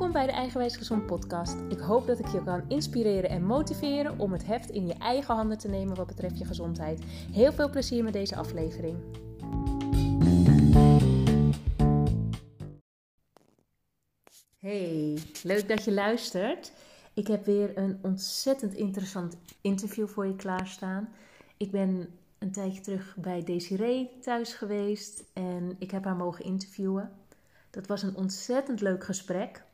Welkom bij de Eigenwijs Gezond podcast. Ik hoop dat ik je kan inspireren en motiveren om het heft in je eigen handen te nemen wat betreft je gezondheid. Heel veel plezier met deze aflevering. Hey, leuk dat je luistert. Ik heb weer een ontzettend interessant interview voor je klaarstaan. Ik ben een tijdje terug bij Desiree thuis geweest en ik heb haar mogen interviewen. Dat was een ontzettend leuk gesprek.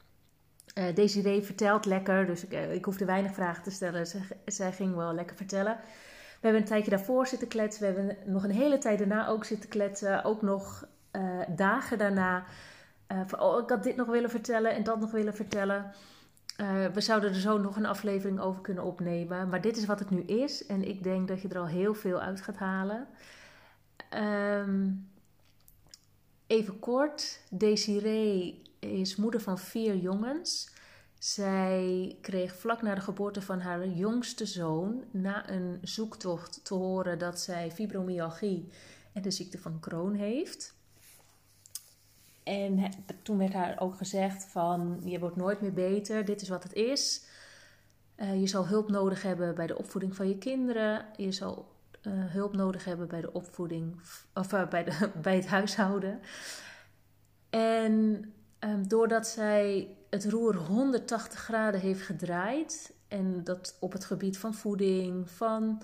Uh, Desiree vertelt lekker, dus ik, uh, hoefde weinig vragen te stellen. Zij, ging wel lekker vertellen. We hebben een tijdje daarvoor zitten kletsen. We hebben nog een hele tijd daarna ook zitten kletsen. Ook nog uh, dagen daarna. oh, ik had dit nog willen vertellen en dat nog willen vertellen. we zouden er zo nog een aflevering over kunnen opnemen. Maar dit is wat het nu is. En ik denk dat je er al heel veel uit gaat halen. Um, Even kort, Desiree is moeder van vier jongens. Zij kreeg vlak na de geboorte van haar jongste zoon, na een zoektocht te horen dat zij fibromyalgie en de ziekte van Crohn heeft. En toen werd haar ook gezegd van, je wordt nooit meer beter, dit is wat het is. Uh, je zal hulp nodig hebben bij de opvoeding van je kinderen. Je zal uh, hulp nodig hebben bij de opvoeding of uh, bij, de, bij het huishouden. En um, doordat zij het roer 180 graden heeft gedraaid en dat op het gebied van voeding, van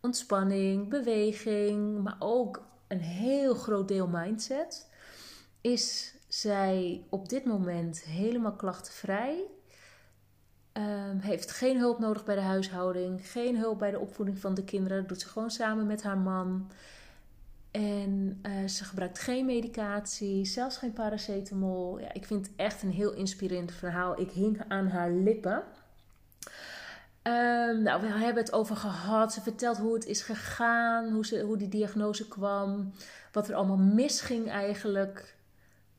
ontspanning, beweging, maar ook een heel groot deel mindset, is zij op dit moment helemaal klachtenvrij. Um, heeft geen hulp nodig bij de huishouding, geen hulp bij de opvoeding van de kinderen. Dat doet ze gewoon samen met haar man. En uh, ze gebruikt geen medicatie, zelfs geen paracetamol. Ja, ik vind het echt een heel inspirerend verhaal. Ik hing aan haar lippen. Um, nou, we hebben het over gehad. Ze vertelt hoe het is gegaan, hoe, ze, hoe die diagnose kwam, wat er allemaal misging eigenlijk.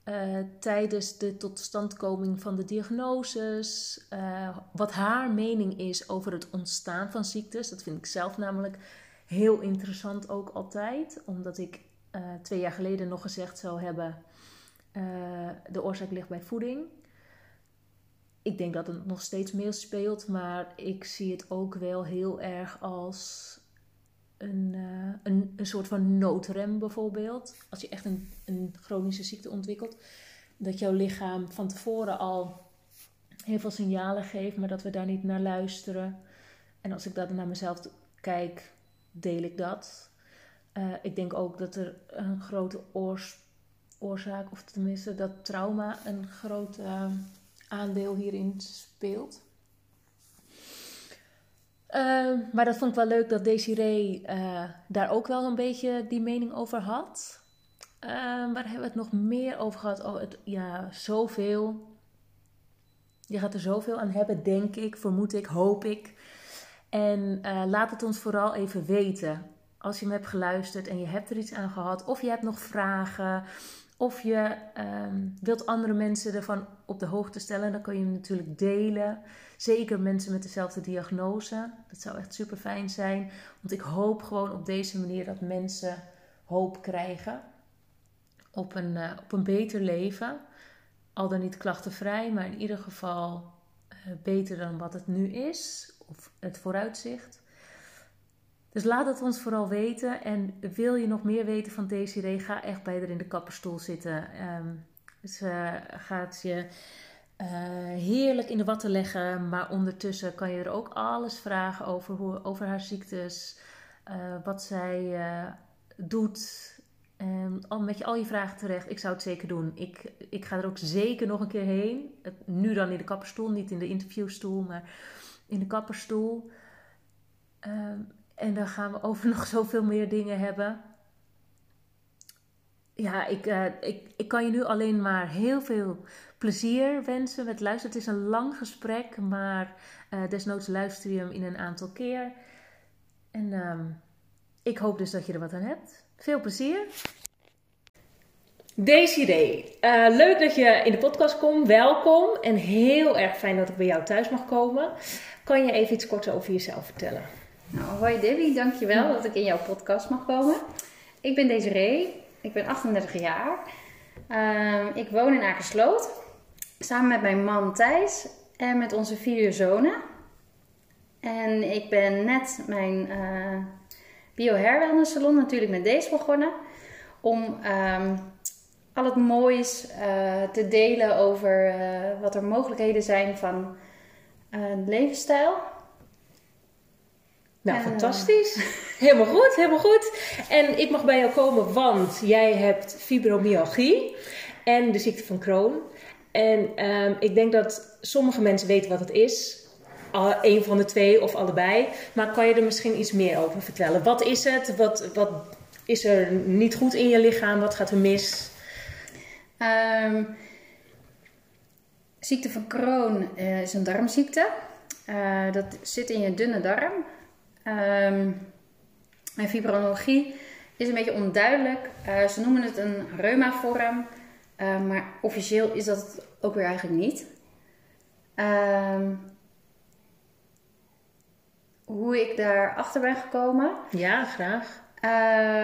Uh, tijdens de totstandkoming van de diagnoses. Uh, wat haar mening is over het ontstaan van ziektes. Dat vind ik zelf namelijk heel interessant ook altijd. Omdat ik uh, twee jaar geleden nog gezegd zou hebben: de oorzaak ligt bij voeding. Ik denk dat het nog steeds meespeelt, maar ik zie het ook wel heel erg als een, uh, een, een soort van noodrem bijvoorbeeld. Als je echt een, een chronische ziekte ontwikkelt, dat jouw lichaam van tevoren al heel veel signalen geeft, maar dat we daar niet naar luisteren. En als ik dat naar mezelf kijk, deel ik dat. Uh, ik denk ook dat er een grote oorzaak, of tenminste dat trauma, een groot uh, aandeel hierin speelt. Uh, maar dat vond ik wel leuk dat Desiree daar ook wel een beetje die mening over had. Waar hebben we het nog meer over gehad? Oh, het, ja, zoveel. Je gaat er zoveel aan hebben, denk ik, vermoed ik, hoop ik. En eh, laat het ons vooral even weten. Als je me hebt geluisterd en je hebt er iets aan gehad, of je hebt nog vragen, of je ehm, wilt andere mensen ervan op de hoogte stellen, dan kun je hem natuurlijk delen. Zeker mensen met dezelfde diagnose. Dat zou echt super fijn zijn. Want ik hoop gewoon op deze manier dat mensen hoop krijgen op een, uh, op een beter leven. Al dan niet klachtenvrij, maar in ieder geval uh, beter dan wat het nu is. Of het vooruitzicht. Dus laat het ons vooral weten. En wil je nog meer weten van Desiree, ga echt bij haar in de kapperstoel zitten. Um, ze gaat je uh, heerlijk in de watten leggen. Maar ondertussen kan je er ook alles vragen over, hoe, over haar ziektes. Uh, wat zij uh, doet. Met je al je vragen terecht. Ik zou het zeker doen. Ik, ik ga er ook zeker nog een keer heen. Nu dan in de kapperstoel, niet in de interviewstoel, maar in de kapperstoel. Um, en dan gaan we over nog zoveel meer dingen hebben. Ja, ik, uh, ik, ik kan je nu alleen maar heel veel plezier wensen met luisteren. Het is een lang gesprek, maar uh, desnoods luister je hem in een aantal keer. En uh, ik hoop dus dat je er wat aan hebt. Veel plezier! Desiree, uh, leuk dat je in de podcast komt. Welkom en heel erg fijn dat ik bij jou thuis mag komen. Kan je even iets korter over jezelf vertellen? Nou, hoi Debbie, dankjewel dat ik in jouw podcast mag komen. Ik ben Desiree, ik ben 38 jaar. Uh, ik woon in Akersloot. samen met mijn man Thijs en met onze vier zonen. En ik ben net mijn uh, bio-hair wellness salon natuurlijk met deze begonnen. Om um, al het moois uh, te delen over uh, wat er mogelijkheden zijn van levensstijl. Nou, fantastisch. Helemaal goed, helemaal goed. En ik mag bij jou komen, want jij hebt fibromyalgie en de ziekte van Crohn. En um, ik denk dat sommige mensen weten wat het is. Een van de twee of allebei. Maar kan je er misschien iets meer over vertellen? Wat is het? Wat, wat is er niet goed in je lichaam? Wat gaat er mis? Um, ziekte van Crohn uh, is een darmziekte. Uh, dat zit in je dunne darm. Um, en fibromyalgie is een beetje onduidelijk. Uh, ze noemen het een reumavorm. Maar officieel is dat het ook weer eigenlijk niet. Um, hoe ik daarachter ben gekomen. Ja, graag.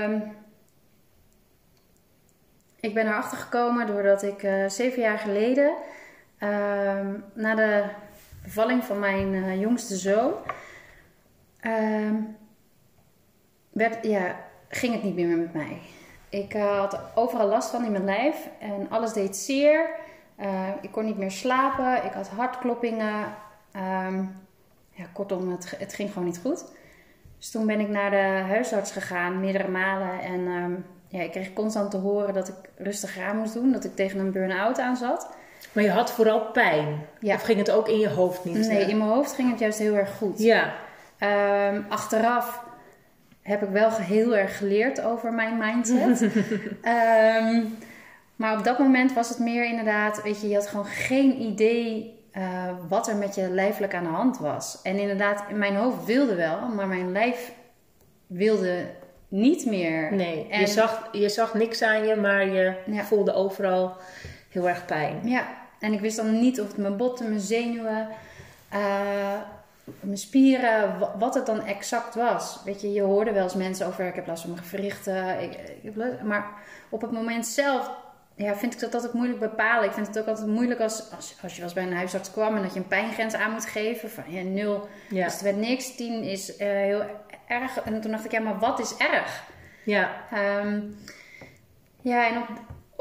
Um, ik ben erachter gekomen doordat ik zeven jaar geleden, um, na de bevalling van mijn uh, jongste zoon, werd, ja, ging het niet meer met mij. Ik uh, had overal last van in mijn lijf en alles deed zeer. Uh, ik kon niet meer slapen, ik had hartkloppingen. Ja, kortom, het, het, ging gewoon niet goed. Dus toen ben ik naar de huisarts gegaan, meerdere malen. En ja, ik kreeg constant te horen dat ik rustig aan moest doen, dat ik tegen een burn-out aan zat. Maar je had vooral pijn? Ja. Of ging het ook in je hoofd niet? Nee, in mijn hoofd ging het juist heel erg goed. Ja. Um, achteraf heb ik wel heel erg geleerd over mijn mindset. um, maar op dat moment was het meer inderdaad, weet je, je had gewoon geen idee uh, wat er met je lijfelijk aan de hand was. En inderdaad, mijn hoofd wilde wel, maar mijn lijf wilde niet meer. Nee, en, je, zag, je zag niks aan je, maar je ja. voelde overal heel erg pijn. Ja, en ik wist dan niet of het mijn botten, mijn zenuwen, uh, mijn spieren, wat het dan exact was. Weet je, je hoorde wel eens mensen over, ik heb last van mijn gewrichten. Ik, maar op het moment zelf ja, vind ik dat altijd moeilijk bepalen. Ik vind het ook altijd moeilijk als, als, als je wel eens bij een huisarts kwam en dat je een pijngrens aan moet geven. Van ja, nul ja. dus het werd niks. Tien is uh, heel erg. En toen dacht ik, ja, maar wat is erg? Ja. Um, ja, en op,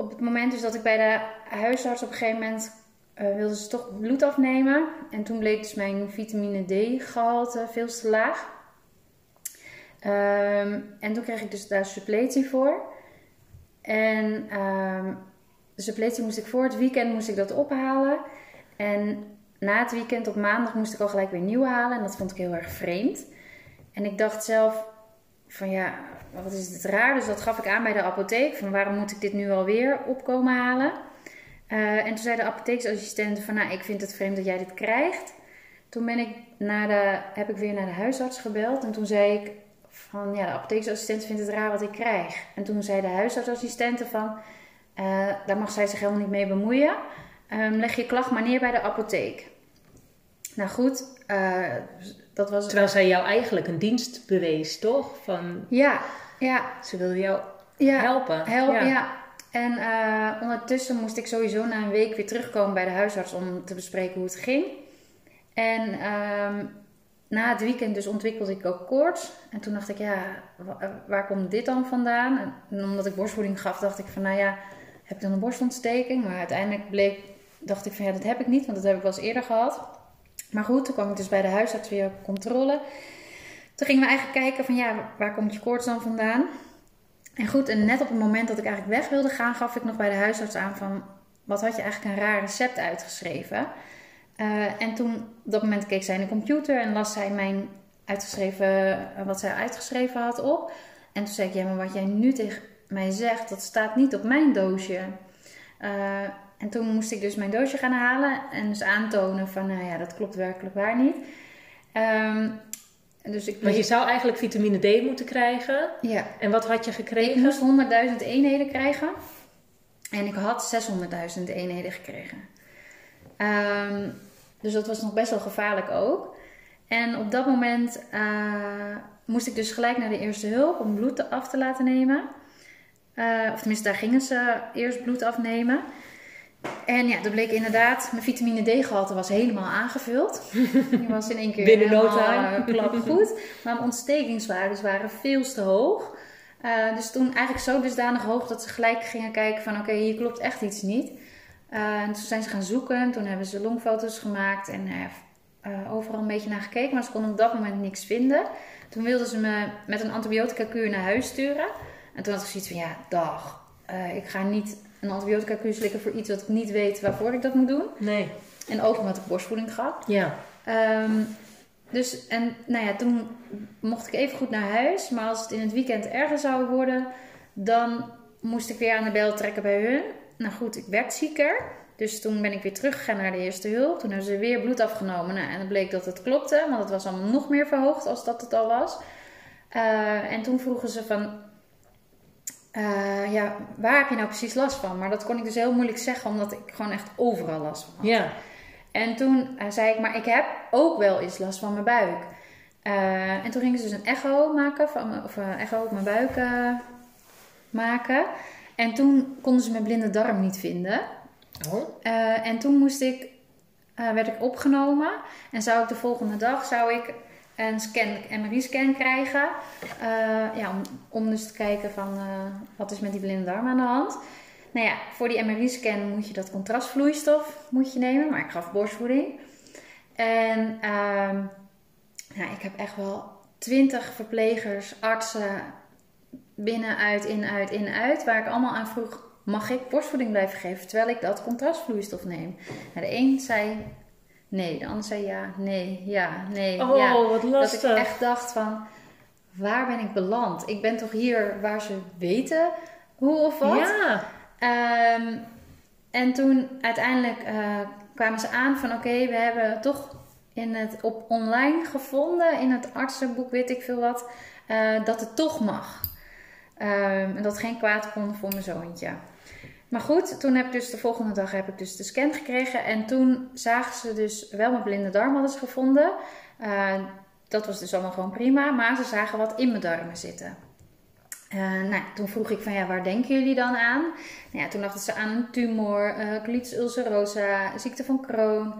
op het moment dus dat ik bij de huisarts op een gegeven moment uh, wilde ze toch bloed afnemen. En toen bleek dus mijn vitamine D gehalte veel te laag. Um, en toen kreeg ik dus daar suppletie voor. En um, de suppletie moest ik voor het weekend moest ik dat ophalen. En na het weekend op maandag moest ik al gelijk weer nieuw halen. En dat vond ik heel erg vreemd. En ik dacht zelf van ja, wat is dit raar. Dus dat gaf ik aan bij de apotheek. Van waarom moet ik dit nu alweer opkomen halen? Uh, en toen zei de apotheeksassistent van nou, ik vind het vreemd dat jij dit krijgt. Toen ben ik naar de, heb ik weer naar de huisarts gebeld. En toen zei ik van ja, de apotheeksassistent vindt het raar wat ik krijg. En toen zei de huisartsassistente van uh, daar mag zij zich helemaal niet mee bemoeien. Um, leg je klacht maar neer bij de apotheek. Nou goed, uh, dat was... Terwijl zij jou eigenlijk een dienst bewees, toch? Van... Ja, ja. Ze wilde jou ja, helpen. Helpen, ja. ja. En uh, ondertussen moest ik sowieso na een week weer terugkomen bij de huisarts om te bespreken hoe het ging. En um, na het weekend dus ontwikkelde ik ook koorts. En toen dacht ik, ja, waar komt dit dan vandaan? En omdat ik borstvoeding gaf, dacht ik van, nou ja, heb ik dan een borstontsteking? Maar uiteindelijk bleek, dacht ik van, ja, dat heb ik niet, want dat heb ik wel eens eerder gehad. Maar goed, toen kwam ik dus bij de huisarts weer op controle. Toen gingen we eigenlijk kijken van, ja, waar komt je koorts dan vandaan? En goed, en net op het moment dat ik eigenlijk weg wilde gaan, gaf ik nog bij de huisarts aan van, wat had je eigenlijk een raar recept uitgeschreven? Uh, en toen, op dat moment keek zij in de computer en las zij mijn uitgeschreven, wat zij uitgeschreven had op. En toen zei ik, ja, maar wat jij nu tegen mij zegt, dat staat niet op mijn doosje. Uh, en toen moest ik dus mijn doosje gaan halen en dus aantonen van, nou ja, dat klopt werkelijk waar niet. Um, dus ik Want je zou eigenlijk vitamine D moeten krijgen. Ja. En wat had je gekregen? Ik moest 100.000 eenheden krijgen. En ik had 600.000 eenheden gekregen. Um, dus dat was nog best wel gevaarlijk ook. En op dat moment uh, moest ik dus gelijk naar de eerste hulp om bloed af te laten nemen. Uh, of tenminste, daar gingen ze eerst bloed afnemen. En ja, toen bleek inderdaad, mijn vitamine D-gehalte was helemaal aangevuld. Die was in één keer Binnen no time. eh, klap goed. Maar mijn ontstekingswaarden waren veel te hoog. Eh, dus toen eigenlijk zo dusdanig hoog dat ze gelijk gingen kijken van oké, hier klopt echt iets niet. Eh, en toen zijn ze gaan zoeken. Toen hebben ze longfoto's gemaakt en eh, overal een beetje naar gekeken. Maar ze konden op dat moment niks vinden. Toen wilden ze me met een antibiotica kuur naar huis sturen. En toen had ik zoiets van ja, dag. ik ga niet een antibiotica kuur slikken voor iets wat ik niet weet waarvoor ik dat moet doen. Nee. En ook omdat ik borstvoeding gaf. Ja. Ehm, dus, en nou ja, toen mocht ik even goed naar huis. Maar als het in het weekend erger zou worden, dan moest ik weer aan de bel trekken bij hun. Nou goed, ik werd zieker. Dus toen ben ik weer teruggegaan naar de eerste hulp. Toen hebben ze weer bloed afgenomen. Nou, en het bleek dat het klopte, want het was allemaal nog meer verhoogd als dat het al was. Eh, en toen vroegen ze van, eh, ja, waar heb je nou precies last van? Maar dat kon ik dus heel moeilijk zeggen, omdat ik gewoon echt overal last van had. Ja. En toen eh, zei ik, maar ik heb ook wel eens last van mijn buik. Eh, en toen gingen ze dus een echo maken, van, of een echo op mijn buik maken. En toen konden ze mijn blinde darm niet vinden. Oh. En toen moest ik, werd ik opgenomen. En zou ik de volgende dag zou ik een scan, MRI-scan krijgen. Eh, ja, om, om dus te kijken van eh, wat is met die blinde darm aan de hand. Nou ja, voor die MRI-scan moet je dat contrastvloeistof moet je nemen. Maar ik gaf borstvoeding. En ja, ik heb echt wel twintig verplegers, artsen, binnen, uit, in, uit, in, uit. Waar ik allemaal aan vroeg, mag ik borstvoeding blijven geven terwijl ik dat contrastvloeistof neem? Nou, de een zei nee, de ander zei ja, nee, ja, nee, Oh, ja. wat Dat lastig. ik echt dacht van, waar ben ik beland? Ik ben toch hier waar ze weten hoe of wat? Ja. Ehm, en toen uiteindelijk eh, kwamen ze aan van oké, we hebben toch in het, op online gevonden, in het artsenboek, weet ik veel wat, eh, dat het toch mag. Ehm, en dat geen kwaad kon voor mijn zoontje. Maar goed, toen heb ik dus de volgende dag heb ik dus de scan gekregen. En toen zagen ze dus wel mijn blinde darm hadden ze gevonden. Eh, dat was dus allemaal gewoon prima. Maar ze zagen wat in mijn darmen zitten. Eh, nou, toen vroeg ik van ja, waar denken jullie dan aan? Nou ja, toen dachten ze aan een tumor, eh colitis ulcerosa, ziekte van Crohn.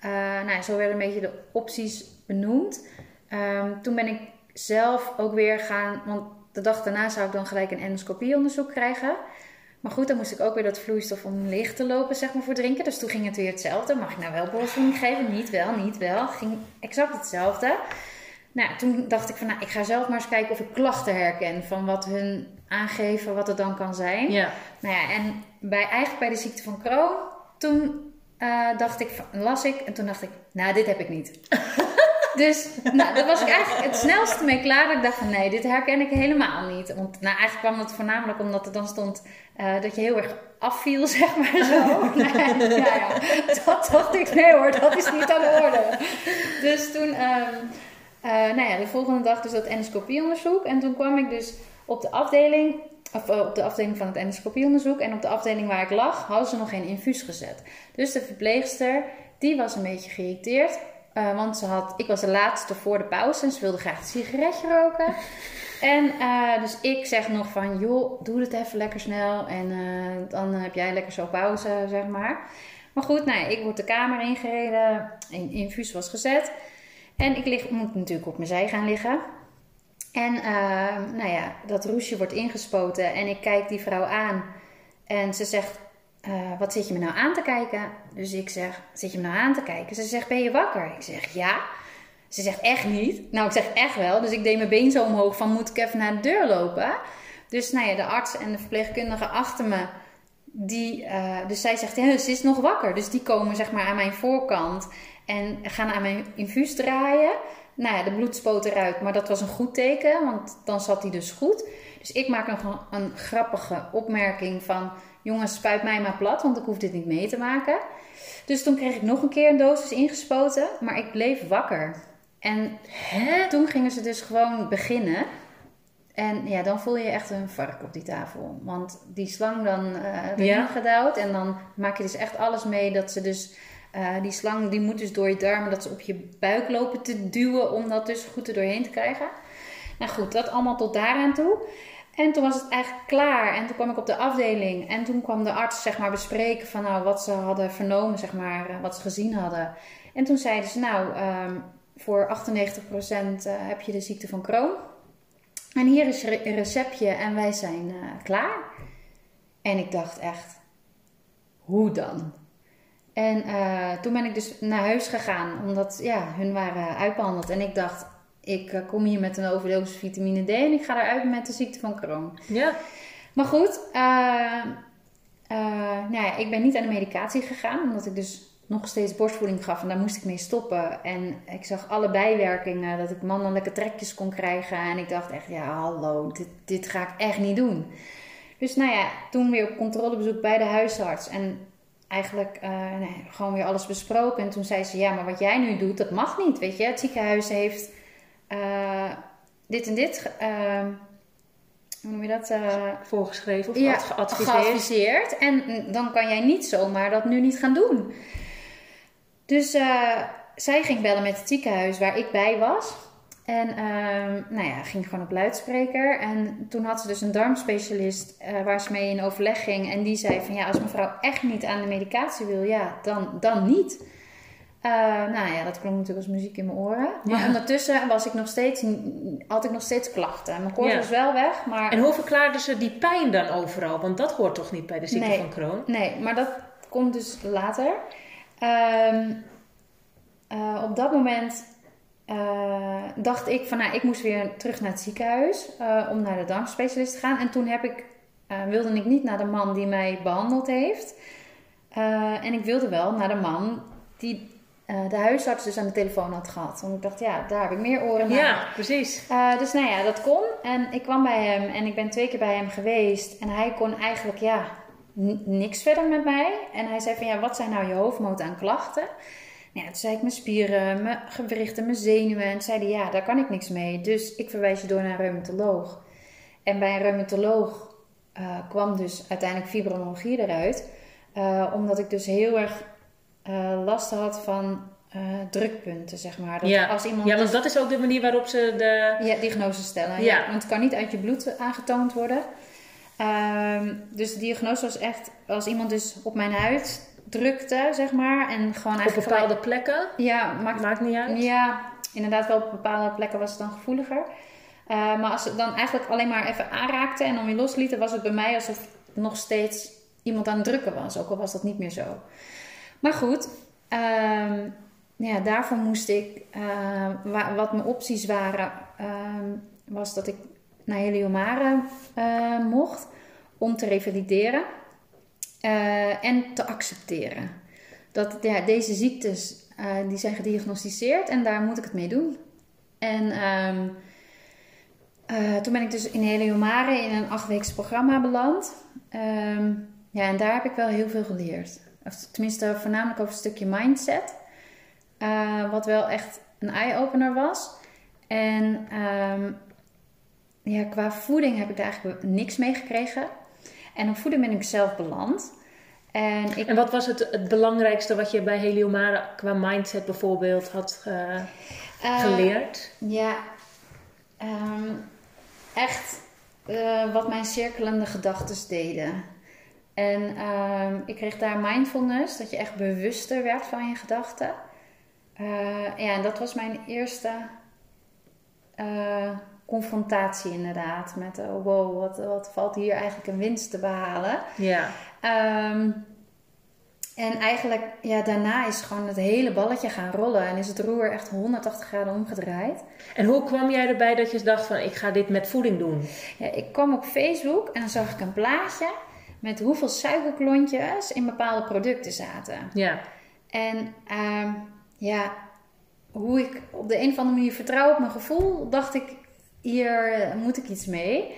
Eh, nou, zo werden een beetje de opties benoemd. Ehm, toen ben ik zelf ook weer gaan, want de dag daarna zou ik dan gelijk een endoscopieonderzoek krijgen. Maar goed, dan moest ik ook weer dat vloeistof om leeg te lopen, zeg maar, voor drinken. Dus toen ging het weer hetzelfde. Mag ik nou wel borstvoeding geven? Niet wel, niet wel. Ging exact hetzelfde. Nou, toen dacht ik van, nou, ik ga zelf maar eens kijken of ik klachten herken van wat hun aangeven, wat het dan kan zijn. Ja. Nou ja, en bij, eigenlijk bij de ziekte van Crohn, toen eh, dacht ik, van- las ik en toen dacht ik, nou, dit heb ik niet. dus, nou, daar was ik eigenlijk het snelste mee klaar. Dat ik dacht van, nee, dit herken ik helemaal niet. Want, nou, eigenlijk kwam het voornamelijk omdat er dan stond eh, dat je heel erg afviel, zeg maar zo. nee, ja, ja, dat dacht ik, nee hoor, dat is niet aan de orde. Dus toen, ehm, eh, nou ja, de volgende dag dus dat endoscopieonderzoek. En toen kwam ik dus op de afdeling, of eh, op de afdeling van het endoscopieonderzoek. En op de afdeling waar ik lag, hadden ze nog geen infuus gezet. Dus de verpleegster, die was een beetje geïrriteerd. Eh, want ze had, ik was de laatste voor de pauze en ze wilde graag een sigaretje roken. En eh, dus ik zeg nog van, joh, doe het even lekker snel. En eh, dan heb jij lekker zo pauze, zeg maar. Maar goed, nou ik word de kamer ingereden. Een infuus was gezet. En ik lig, moet natuurlijk op mijn zij gaan liggen. En nou ja, dat roesje wordt ingespoten. En ik kijk die vrouw aan. En ze zegt, eh, wat zit je me nou aan te kijken? Dus ik zeg, zit je me nou aan te kijken? Ze zegt, ben je wakker? Ik zeg, ja. Ze zegt, echt niet? Nou, ik zeg, echt wel. Dus ik deed mijn been zo omhoog van, moet ik even naar de deur lopen? Dus nou ja, de arts en de verpleegkundige achter me... Die, eh, dus zij zegt, ze is nog wakker. Dus die komen zeg maar aan mijn voorkant en gaan aan mijn infuus draaien. Nou ja, de bloed spoot eruit, maar dat was een goed teken, want dan zat hij dus goed. Dus ik maak nog een grappige opmerking van... jongens, spuit mij maar plat, want ik hoef dit niet mee te maken. Dus toen kreeg ik nog een keer een dosis ingespoten, maar ik bleef wakker. En Hè? toen gingen ze dus gewoon beginnen. En ja, dan voel je echt een vark op die tafel. Want die slang dan eh erin Ja. gedouwd. En dan maak je dus echt alles mee dat ze dus... eh, die slang die moet dus door je darmen, dat ze op je buik lopen te duwen... om dat dus goed er doorheen te krijgen. Nou goed, dat allemaal tot daaraan toe. En toen was het eigenlijk klaar. En toen kwam ik op de afdeling. En toen kwam de arts zeg maar bespreken van nou, wat ze hadden vernomen, zeg maar, eh, wat ze gezien hadden. En toen zeiden ze nou, ehm, voor 98% uh, heb je de ziekte van Crohn. En hier is een receptje en wij zijn uh, klaar. En ik dacht echt, hoe dan? En toen ben ik dus naar huis gegaan, omdat ja, hun waren uitbehandeld. En ik dacht, ik uh, kom hier met een overdosis vitamine D en ik ga eruit met de ziekte van Crohn. Ja. Maar goed, uh, nou ja, ik ben niet aan de medicatie gegaan, omdat ik dus nog steeds borstvoeding gaf en daar moest ik mee stoppen. En ik zag alle bijwerkingen, dat ik mannelijke trekjes kon krijgen. En ik dacht echt, ja hallo, dit, dit ga ik echt niet doen. Dus nou ja, toen weer op controlebezoek bij de huisarts. En eigenlijk uh, nee, gewoon weer alles besproken. En toen zei ze, ja, maar wat jij nu doet, dat mag niet, weet je. Het ziekenhuis heeft uh, dit en dit... Uh, hoe noem je dat? Voorgeschreven of ja, geadviseerd. geadviseerd. En dan kan jij niet zomaar dat nu niet gaan doen. Dus zij ging bellen met het ziekenhuis waar ik bij was. En uh, nou ja, ging gewoon op luidspreker. En toen had ze dus een darmspecialist uh, waar ze mee in overleg ging. En die zei van ja, als mevrouw echt niet aan de medicatie wil, ja, dan, dan niet. Uh, nou ja, dat klonk natuurlijk als muziek in mijn oren. Maar ja. ondertussen was ik nog steeds, had ik nog steeds klachten. Mijn koorts ja. was wel weg, maar... En hoe verklaarden ze die pijn dan overal? Want dat hoort toch niet bij de ziekte nee, van Crohn? Nee, maar dat komt dus later. Um, op dat moment uh, dacht ik van nou, ik moest weer terug naar het ziekenhuis om naar de darmspecialist te gaan. En toen heb ik, wilde ik niet naar de man die mij behandeld heeft. en ik wilde wel naar de man die de huisarts dus aan de telefoon had gehad. Want ik dacht, ja, daar heb ik meer oren naar. Ja, precies. dus nou ja, dat kon. En ik kwam bij hem en ik ben twee keer bij hem geweest. En hij kon eigenlijk, ja, niks verder met mij. En hij zei van, ja, wat zijn nou je hoofdmoot aan klachten? Ja, toen zei ik mijn spieren, mijn gewrichten, mijn zenuwen. En zeiden ja, daar kan ik niks mee. Dus ik verwijs je door naar een reumatoloog. En bij een reumatoloog uh, kwam dus uiteindelijk fibromyalgie eruit. Uh, omdat ik dus heel erg uh, last had van drukpunten, zeg maar. Dat ja. Als iemand ja, want dat is ook de manier waarop ze de... Ja, diagnose stellen. Ja. ja. Want het kan niet uit je bloed aangetoond worden. Um, dus de diagnose was echt, als iemand dus op mijn huid drukte, zeg maar. En gewoon op bepaalde plekken? Ja, maakt, maakt niet uit. Ja, inderdaad wel op bepaalde plekken was het dan gevoeliger. Uh, maar als het dan eigenlijk alleen maar even aanraakte en dan weer loslieten, was het bij mij alsof nog steeds iemand aan het drukken was. Ook al was dat niet meer zo. Maar goed, uh, ja, daarvoor moest ik, uh, wat mijn opties waren, ehm, was dat ik naar Heliomare eh, mocht om te revalideren. Uh, en te accepteren. Dat ja, deze ziektes die zijn gediagnosticeerd en daar moet ik het mee doen. En uh, toen ben ik dus in Heliomare in een achtweeks programma beland. Ja, en daar heb ik wel heel veel geleerd. Of tenminste, voornamelijk over het stukje mindset. wat wel echt een eye-opener was. En um, ja, qua voeding heb ik daar eigenlijk niks mee gekregen. En op voeding ben ik zelf beland. En, ik... en wat was het, het belangrijkste wat je bij Heliomare qua mindset bijvoorbeeld had uh, uh, geleerd? Ja, um, echt uh, wat mijn cirkelende gedachten deden. En um, ik kreeg daar mindfulness, dat je echt bewuster werd van je gedachten. ja, en dat was mijn eerste confrontatie inderdaad. Met oh, wow, wat, wat valt hier eigenlijk een winst te behalen. Ja. Um, en eigenlijk, ja, daarna is gewoon het hele balletje gaan rollen. En is het roer echt 180 graden omgedraaid. En hoe kwam jij erbij dat je dacht van, ik ga dit met voeding doen? Ja, ik kwam op Facebook en dan zag ik een plaatje met hoeveel suikerklontjes in bepaalde producten zaten. Ja. En um, ja, hoe ik op de een of andere manier vertrouw op mijn gevoel, dacht ik, hier moet ik iets mee.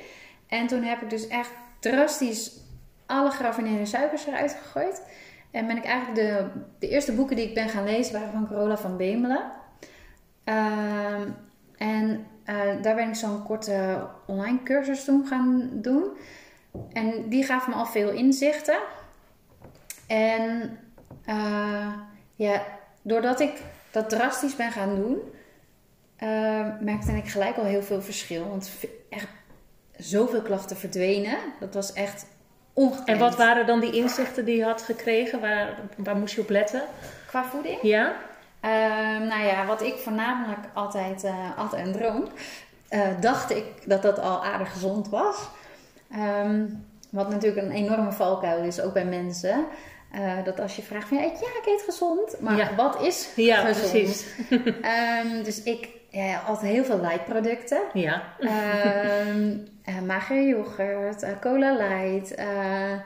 En toen heb ik dus echt drastisch alle geraffineerde suikers eruit gegooid. En ben ik eigenlijk de, de eerste boeken die ik ben gaan lezen waren van Corolla van Bemelen. Uh, en uh, daar ben ik zo'n korte online cursus toen gaan doen. En die gaf me al veel inzichten. En uh, ja, doordat ik dat drastisch ben gaan doen, uh, merkte ik gelijk al heel veel verschil. Want echt zoveel klachten verdwenen. Dat was echt ongekend. En wat waren dan die inzichten die je had gekregen? Waar, waar moest je op letten? Qua voeding? Ja? Ehm, nou ja, wat ik voornamelijk altijd, uh, een droom, uh, dacht ik dat dat al aardig gezond was. Um, wat natuurlijk een enorme valkuil is, ook bij mensen. Uh, dat als je vraagt van ja, ik, ja, ik eet gezond, maar Ja. wat is Ja, gezond? precies. Ehm, dus ik ja, altijd heel veel light producten. Ja. Ehm eh, magere yoghurt, eh, cola light. eh, eh,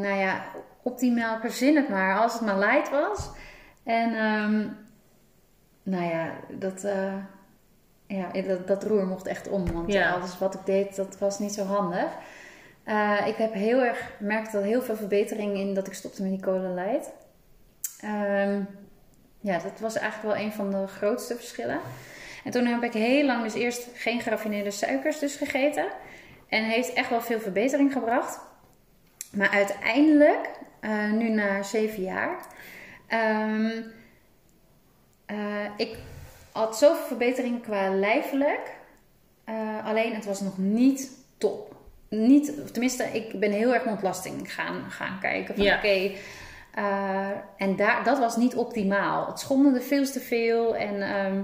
nou ja, op die melk verzin het maar, als het maar light was. En ehm, nou ja, dat, eh, ja, dat, dat roer mocht echt om. Want Ja. alles wat ik deed, dat was niet zo handig. Eh, ik heb heel erg merkte dat heel veel verbetering in dat ik stopte met die cola light. Ehm, ja, dat was eigenlijk wel een van de grootste verschillen. En toen heb ik heel lang dus eerst geen geraffineerde suikers dus gegeten. En heeft echt wel veel verbetering gebracht. Maar uiteindelijk, eh, nu na zeven jaar, ehm, eh, ik had zoveel verbetering qua lijfelijk. eh, alleen het was nog niet top. Niet, tenminste, ik ben heel erg naar ontlasting gaan, gaan kijken. Van Ja. oké, eh, en daar, dat was niet optimaal. Het schommelde veel te veel. En ehm,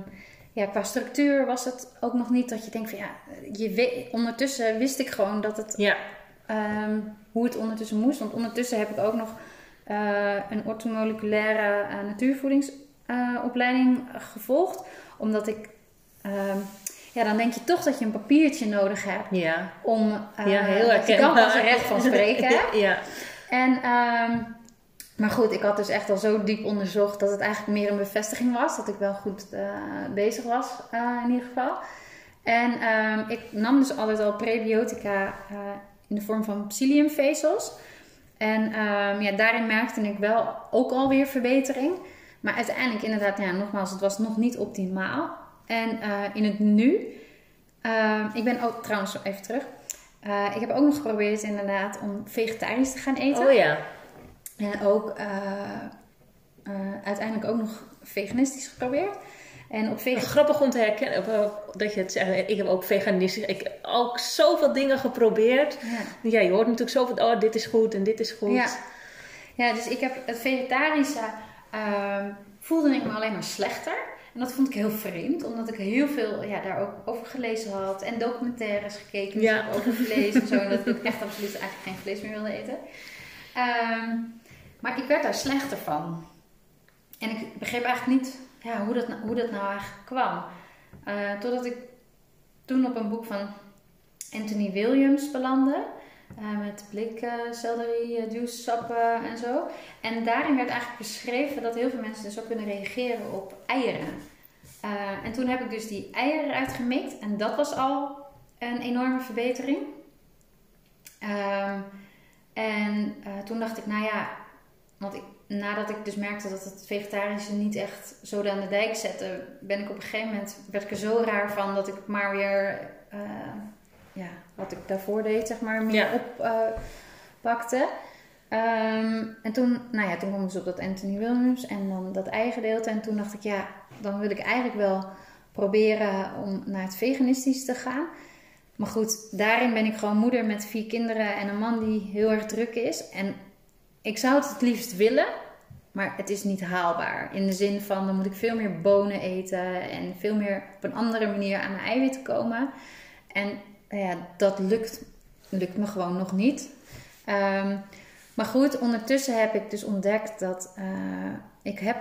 ja, qua structuur was het ook nog niet dat je denkt van ja, je we- ondertussen wist ik gewoon dat het Ja. ehm, hoe het ondertussen moest. Want ondertussen heb ik ook nog eh, een ortomoleculaire uh, natuurvoedingsopleiding gevolgd. Omdat ik, ehm, ja, dan denk je toch dat je een papiertje nodig hebt Ja. om eh Ja, heel je dan herkenbaar. pas er recht van spreken. Ja. En, ehm, maar goed, ik had dus echt al zo diep onderzocht dat het eigenlijk meer een bevestiging was. Dat ik wel goed eh, bezig was, eh, in ieder geval. En ehm, ik nam dus altijd al prebiotica eh, in de vorm van psylliumvezels. En ja, daarin merkte ik wel ook alweer verbetering. Maar uiteindelijk inderdaad, ja, nogmaals, het was nog niet optimaal. En eh, in het nu, ehm, ik ben ook trouwens even terug. Eh, ik heb ook nog geprobeerd inderdaad om vegetarisch te gaan eten. Oh ja. En ook eh, uiteindelijk ook nog veganistisch geprobeerd. En op vegan... Grappig om te herkennen dat je het zegt. Ik heb ook veganistisch. Ik heb ook zoveel dingen geprobeerd. Ja. Ja, je hoort natuurlijk zoveel. Oh, dit is goed en dit is goed. Ja. ja, dus ik heb het vegetarische ehm, voelde ik me alleen maar slechter. En dat vond ik heel vreemd, omdat ik heel veel ja, daar ook over gelezen had. En documentaires gekeken dus Ja. over vlees en zo. En dat ik echt absoluut eigenlijk geen vlees meer wilde eten. Ehm, maar ik werd daar slechter van. En ik begreep eigenlijk niet ja, hoe, dat, nou- hoe dat nou eigenlijk kwam. Eh, totdat ik toen op een boek van Anthony Williams belandde. Eh, met blik, eh, juice, sappen en zo. En daarin werd eigenlijk beschreven dat heel veel mensen dus ook kunnen reageren op eieren. Eh, en toen heb ik dus die eieren eruit gemikt. En dat was al een enorme verbetering. Ehm, en toen dacht ik, nou ja, want ik, nadat ik dus merkte dat het vegetarische niet echt zo aan de dijk zette, ben ik op een gegeven moment, werd ik er zo raar van dat ik maar weer, ja, wat ik daarvoor deed, zeg maar, meer oppakte. Ehm, en toen, nou ja, toen kwam ik dus op dat Anthony Williams en dan dat eigen gedeelte. En toen dacht ik, ja, dan wil ik eigenlijk wel proberen om naar het veganistisch te gaan. Maar goed, daarin ben ik gewoon moeder met vier kinderen en een man die heel erg druk is. En ik zou het het liefst willen, maar het is niet haalbaar. In de zin van, dan moet ik veel meer bonen eten en veel meer op een andere manier aan mijn eiwitten komen. En nou ja, dat lukt, lukt me gewoon nog niet. Ehm, maar goed, ondertussen heb ik dus ontdekt dat eh, ik heb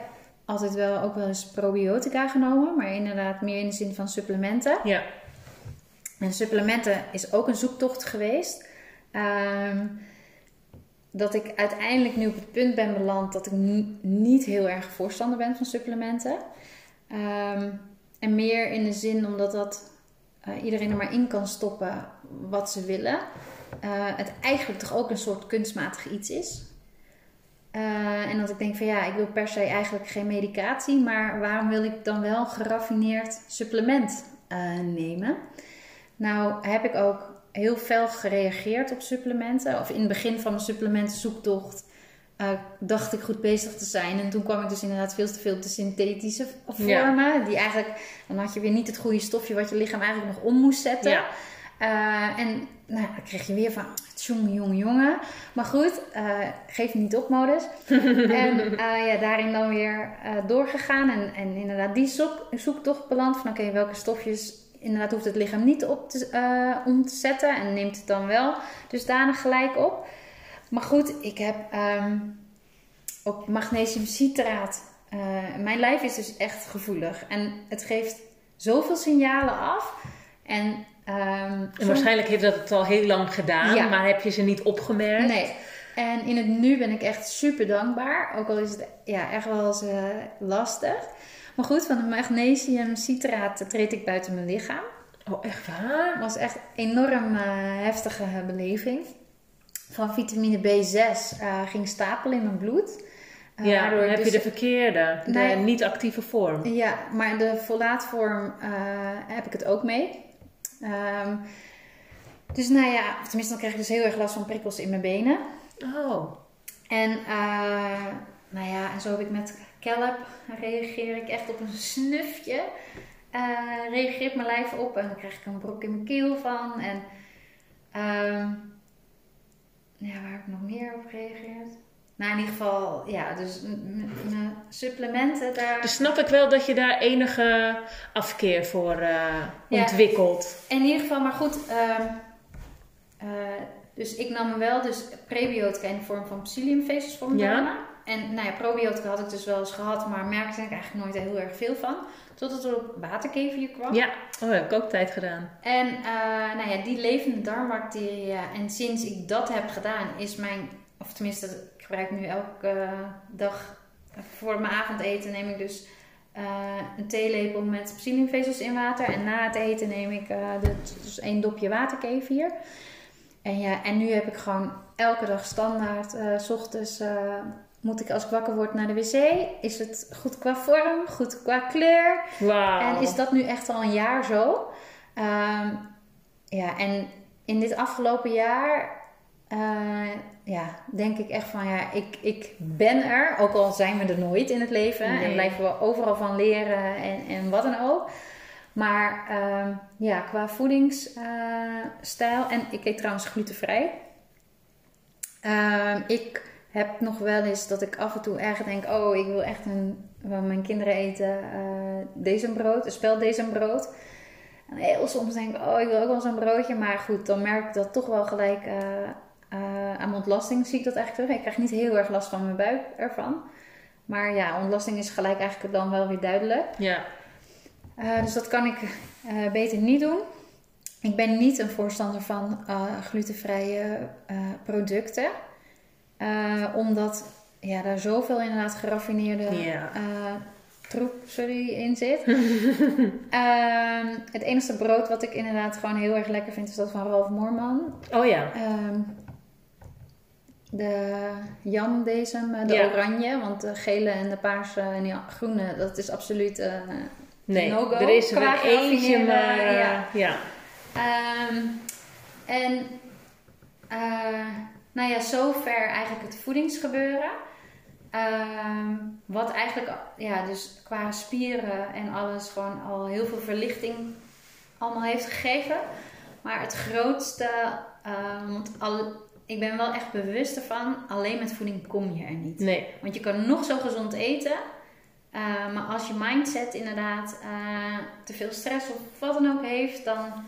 altijd wel ook wel eens probiotica genomen, maar inderdaad meer in de zin van supplementen. Ja. En supplementen is ook een zoektocht geweest. Ehm, dat ik uiteindelijk nu op het punt ben beland dat ik ni- niet heel erg voorstander ben van supplementen. Ehm, en meer in de zin omdat dat eh, iedereen er maar in kan stoppen wat ze willen. Eh, het eigenlijk toch ook een soort kunstmatig iets is. Eh, en dat ik denk van ja, ik wil per se eigenlijk geen medicatie, maar waarom wil ik dan wel geraffineerd supplement nemen? Nou heb ik ook heel fel gereageerd op supplementen. Of in het begin van mijn supplementenzoektocht eh, dacht ik goed bezig te zijn. En toen kwam ik dus inderdaad veel te veel op de synthetische vormen. Die eigenlijk, dan had je weer niet het goede stofje wat je lichaam eigenlijk nog om moest zetten. Ja. Eh, en nou, dan kreeg je weer van, jongen, jongen, jongen. Maar goed, uh, geef niet op modus. en uh, ja, daarin dan weer doorgegaan. En, en inderdaad die zoek, zoektocht beland van, oké, welke stofjes... Inderdaad hoeft het lichaam niet op te, om te zetten. En neemt het dan wel dusdanig gelijk op. Maar goed, ik heb um, ook magnesiumcitraat. mijn lijf is dus echt gevoelig. En het geeft zoveel signalen af. En Um, en waarschijnlijk heeft dat het al heel lang gedaan, maar heb je ze niet opgemerkt? Nee. En in het nu ben ik echt super dankbaar. Ook al is het ja, echt wel eens uh, lastig. Maar goed, van het magnesium citraat treed ik buiten mijn lichaam. Oh, echt waar? Het was echt een enorm uh, heftige beleving. Van vitamine B6 uh, ging stapelen in mijn bloed. ja, dan heb dus, je de verkeerde, de nee, niet actieve vorm. Ja, maar de folaatvorm heb ik het ook mee. Um, dus nou ja, tenminste dan krijg ik dus heel erg last van prikkels in mijn benen. Oh. En uh, nou ja, en zo heb ik met kelp, reageer ik echt op een snufje. Reageert mijn lijf op en dan krijg ik een brok in mijn keel van. En um, ja, waar heb ik nog meer op gereageerd? Nou, in ieder geval, ja, dus mijn supplementen daar. Dus snap ik wel dat je daar enige afkeer voor uh, ontwikkelt. in ieder geval, maar goed. Uh, uh, dus ik nam wel dus probiotica in de vorm van psylliumvezels voor mijn ja. En nou ja, probiotica had ik dus wel eens gehad, maar merkte ik eigenlijk nooit heel erg veel van. Totdat er op waterkever kwam. Ja, oh, dat heb ik ook tijd gedaan. En uh, nou ja, die levende darmbacteriën. En sinds ik dat heb gedaan, is mijn, of tenminste, gebruik nu elke dag voor mijn avondeten neem ik dus uh, een theelepel met psylliumvezels in water. En na het eten neem ik uh, dus één dopje waterkefir. En, ja, en nu heb ik gewoon elke dag standaard, s ochtends moet ik als ik wakker word naar de wc. Is het goed qua vorm, goed qua kleur. Wow. En is dat nu echt al een jaar zo. Um, ja, en in dit afgelopen jaar uh, ja, denk ik echt van ja, ik, ik ben er. Ook al zijn we er nooit in het leven. En blijven we overal van leren en, en wat dan ook. Maar uh, ja, qua voedingsstijl. Uh, en ik eet trouwens glutenvrij. Uh, ik heb nog wel eens dat ik af en toe erg denk: oh, ik wil echt een. Mijn kinderen eten uh, deze brood, een spel deze brood. En heel soms denk ik: oh, ik wil ook wel zo'n broodje. Maar goed, dan merk ik dat toch wel gelijk uh, uh, aan mijn ontlasting zie ik dat eigenlijk terug. Ik krijg niet heel erg last van mijn buik ervan. Maar ja, ontlasting is gelijk eigenlijk dan wel weer duidelijk. Ja. Uh, dus dat kan ik uh, beter niet doen. Ik ben niet een voorstander van glutenvrije producten. Omdat ja, daar zoveel inderdaad geraffineerde ja. troep sorry, in zit. Ehm, het enige brood wat ik inderdaad gewoon heel erg lekker vind is dat van Ralf Moorman. Oh ja. Ehm, de jamdezem, eh, de ja. oranje. Want de gele en de paarse en de groene, dat is absoluut uh, nee, no-go. er is er eentje, maar... Uh, ja. ja. Um, en uh, nou ja, zover eigenlijk het voedingsgebeuren. Um, wat eigenlijk, ja, dus qua spieren en alles gewoon al heel veel verlichting allemaal heeft gegeven. Maar het grootste, uh, want al, ik ben wel echt bewust ervan, alleen met voeding kom je er niet. Nee. Want je kan nog zo gezond eten, uh, maar als je mindset inderdaad uh, te veel stress of wat dan ook heeft, dan.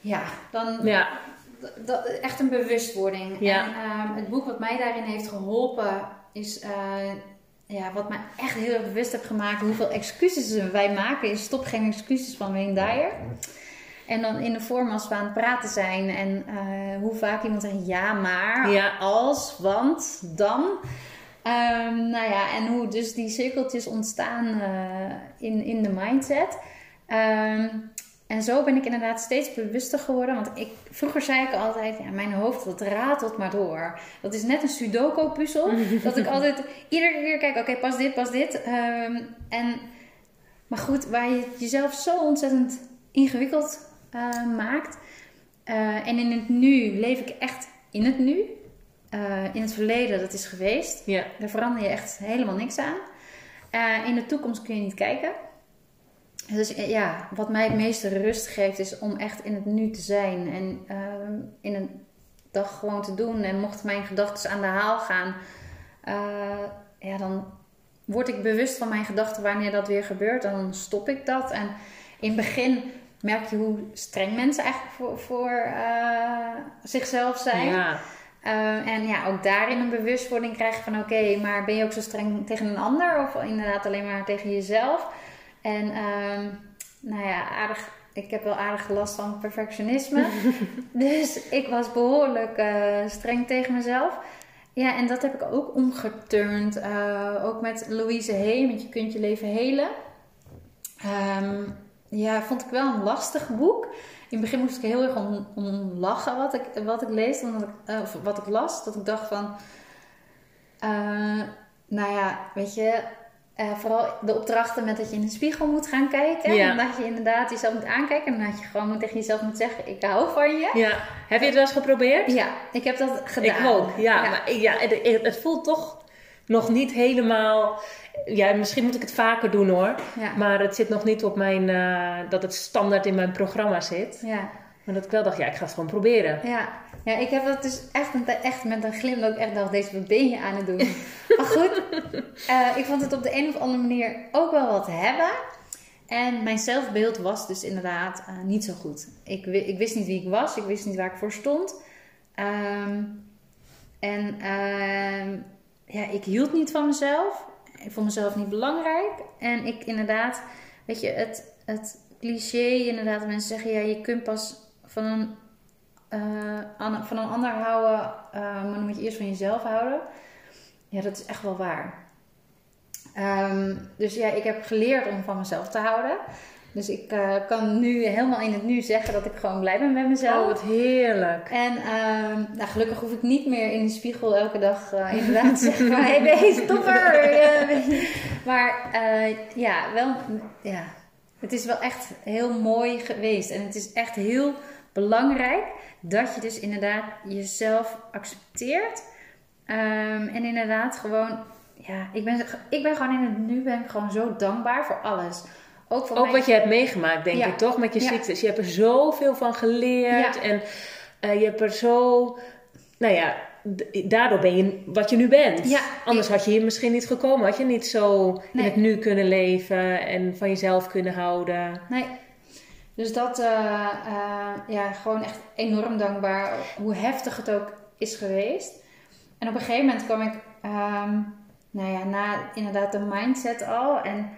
Ja, dan. Ja. Dat, echt een bewustwording. Ja. En uh, het boek wat mij daarin heeft geholpen is. eh ja, wat mij echt heel erg bewust heb gemaakt hoeveel excuses wij maken is Stop geen excuses van Wayne Dyer. En dan in de vorm als we aan het praten zijn en uh, hoe vaak iemand zegt ja, maar, ja. als, want, dan. Um, nou ja, en hoe dus die cirkeltjes ontstaan uh, in, in de mindset. Um, en zo ben ik inderdaad steeds bewuster geworden. Want ik, vroeger zei ik altijd, ja, mijn hoofd dat ratelt maar door. Dat is net een sudoku-puzzel. dat ik altijd iedere keer kijk, oké, okay, pas dit, pas dit. Um, en, maar goed, waar je jezelf zo ontzettend ingewikkeld uh, maakt. Uh, en in het nu leef ik echt in het nu. Uh, in het verleden, dat is geweest. Ja. Daar verander je echt helemaal niks aan. in de toekomst kun je niet kijken. Dus eh, ja, wat mij het meeste rust geeft is om echt in het nu te zijn. En ehm, in een dag gewoon te doen. En mochten mijn gedachten aan de haal gaan, eh, ja, dan word ik bewust van mijn gedachten wanneer dat weer gebeurt. Dan stop ik dat. En in het begin merk je hoe streng mensen eigenlijk voor, voor eh, zichzelf zijn. Ja. Uh, en ja, ook daarin een bewustwording krijgen van oké, maar ben je ook zo streng tegen een ander of inderdaad alleen maar tegen jezelf? En um, nou ja, aardig, ik heb wel aardig last van perfectionisme. dus ik was behoorlijk uh, streng tegen mezelf. Ja, en dat heb ik ook omgeturnd. Uh, ook met Louise Hay, met Je kunt je leven helen. Um, ja, vond ik wel een lastig boek. In het begin moest ik heel erg om, om lachen wat ik, wat ik lees, omdat ik, uh, of wat ik las. Dat ik dacht van, uh, nou ja, weet je, uh, vooral de opdrachten met dat je in de spiegel moet gaan kijken. Ja. En dat je inderdaad jezelf moet aankijken. En dat je gewoon tegen jezelf moet zeggen, ik hou van je. Ja. Heb je het wel eens geprobeerd? Ja, ik heb dat gedaan. Ik ook, ja. ja. Maar, ja het, het voelt toch nog niet helemaal... Ja, misschien moet ik het vaker doen hoor. Ja. Maar het zit nog niet op mijn... Uh, dat het standaard in mijn programma zit. Ja. Maar dat ik wel dacht, ja, ik ga het gewoon proberen. Ja, ja ik heb dat dus echt, echt met een glimlach echt dacht, deze wat ben je aan het doen? maar goed, uh, ik vond het op de een of andere manier ook wel wat hebben. En mijn zelfbeeld was dus inderdaad uh, niet zo goed. Ik, ik, wist niet wie ik was, ik wist niet waar ik voor stond. Um, en uh, ja, ik hield niet van mezelf. Ik vond mezelf niet belangrijk. En ik inderdaad, weet je, het, het cliché, inderdaad, mensen zeggen, ja, je kunt pas van een, uh, van een ander houden, uh, maar dan moet je eerst van jezelf houden. Ja, dat is echt wel waar. Um, dus ja, ik heb geleerd om van mezelf te houden. Dus ik uh, kan nu helemaal in het nu zeggen dat ik gewoon blij ben met mezelf. Oh, wat heerlijk. En um, nou, gelukkig hoef ik niet meer in de spiegel elke dag uh, inderdaad te zeggen. Hé, hey, stopper! maar uh, ja, wel... Ja, het is wel echt heel mooi geweest. En het is echt heel belangrijk dat je dus inderdaad jezelf accepteert. Um, en inderdaad gewoon... Ja, ik ben, ik ben gewoon in het nu ben ik gewoon zo dankbaar voor alles. Ook, voor ook mijn... wat je hebt meegemaakt, denk Ja. ik, toch? Met je Ja. ziektes. Je hebt er zoveel van geleerd. Ja. En eh, je hebt er zo... Nou ja, daardoor ben je wat je nu bent. Ja. Anders had je hier misschien niet gekomen. Had je niet zo in het nu kunnen leven en van jezelf kunnen houden. Nee. Dus dat, eh, ja, gewoon echt enorm dankbaar. Hoe heftig het ook is geweest. En op een gegeven moment kwam ik, ehm, nou ja, na inderdaad de mindset al. En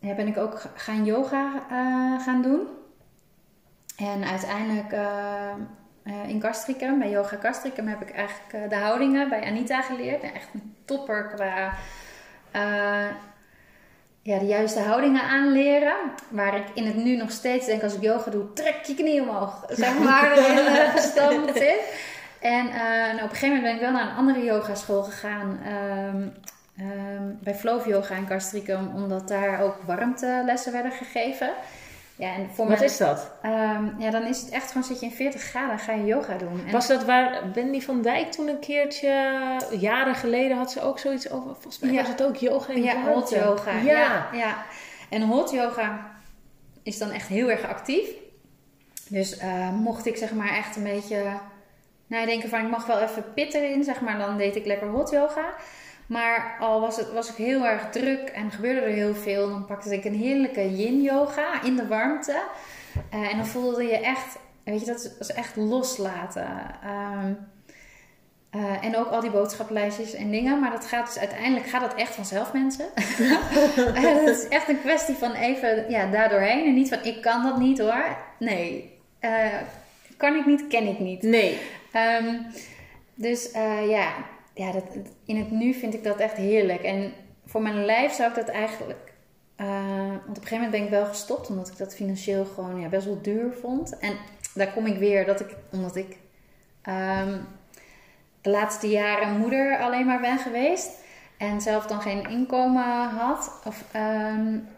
ja, ben ik ook gaan yoga eh, gaan doen. En uiteindelijk in Castricum, bij Yoga Castricum, heb ik eigenlijk de houdingen bij Anita geleerd. Echt een topper qua eh, ja, de juiste houdingen aanleren. Waar ik in het nu nog steeds denk als ik yoga doe, trek je knie omhoog. Zeg maar, erin gestampt zit. En uh, nou, op een gegeven moment ben ik wel naar een andere yogaschool gegaan. Um, um, bij Flow Yoga in Castricum. Omdat daar ook warmtelessen werden gegeven. Ja, en voor Wat mij, is dat? um, ja, dan is het echt gewoon, zit je in 40 graden, ga je yoga doen. En Was dat waar Wendy van Dijk toen een keertje, jaren geleden had ze ook zoiets over, volgens mij Ja. was het ook yoga in Ja, warmte. hot yoga. Ja. Ja. ja, En hot yoga is dan echt heel erg actief. Dus uh, mocht ik zeg maar echt een beetje nadenken van ik mag wel even pit erin, zeg maar, dan deed ik lekker hot yoga. Maar al was, het, was ik heel erg druk en gebeurde er heel veel, dan pakte ik een heerlijke yin yoga in de warmte. Uh, en dan voelde je echt, weet je, dat is echt loslaten. Um, uh, en ook al die boodschappenlijstjes en dingen. Maar dat gaat dus uiteindelijk gaat dat echt vanzelf, mensen. het is echt een kwestie van even ja, daardoorheen. En niet van ik kan dat niet hoor. Nee. Uh, kan ik niet, ken ik niet. Nee. Um, dus uh, ja, ja dat, in het nu vind ik dat echt heerlijk. En voor mijn lijf zou ik dat eigenlijk. Uh, want op een gegeven moment ben ik wel gestopt, omdat ik dat financieel gewoon ja, best wel duur vond. En daar kom ik weer, dat ik, omdat ik um, de laatste jaren moeder alleen maar ben geweest. En zelf dan geen inkomen had. Of, um,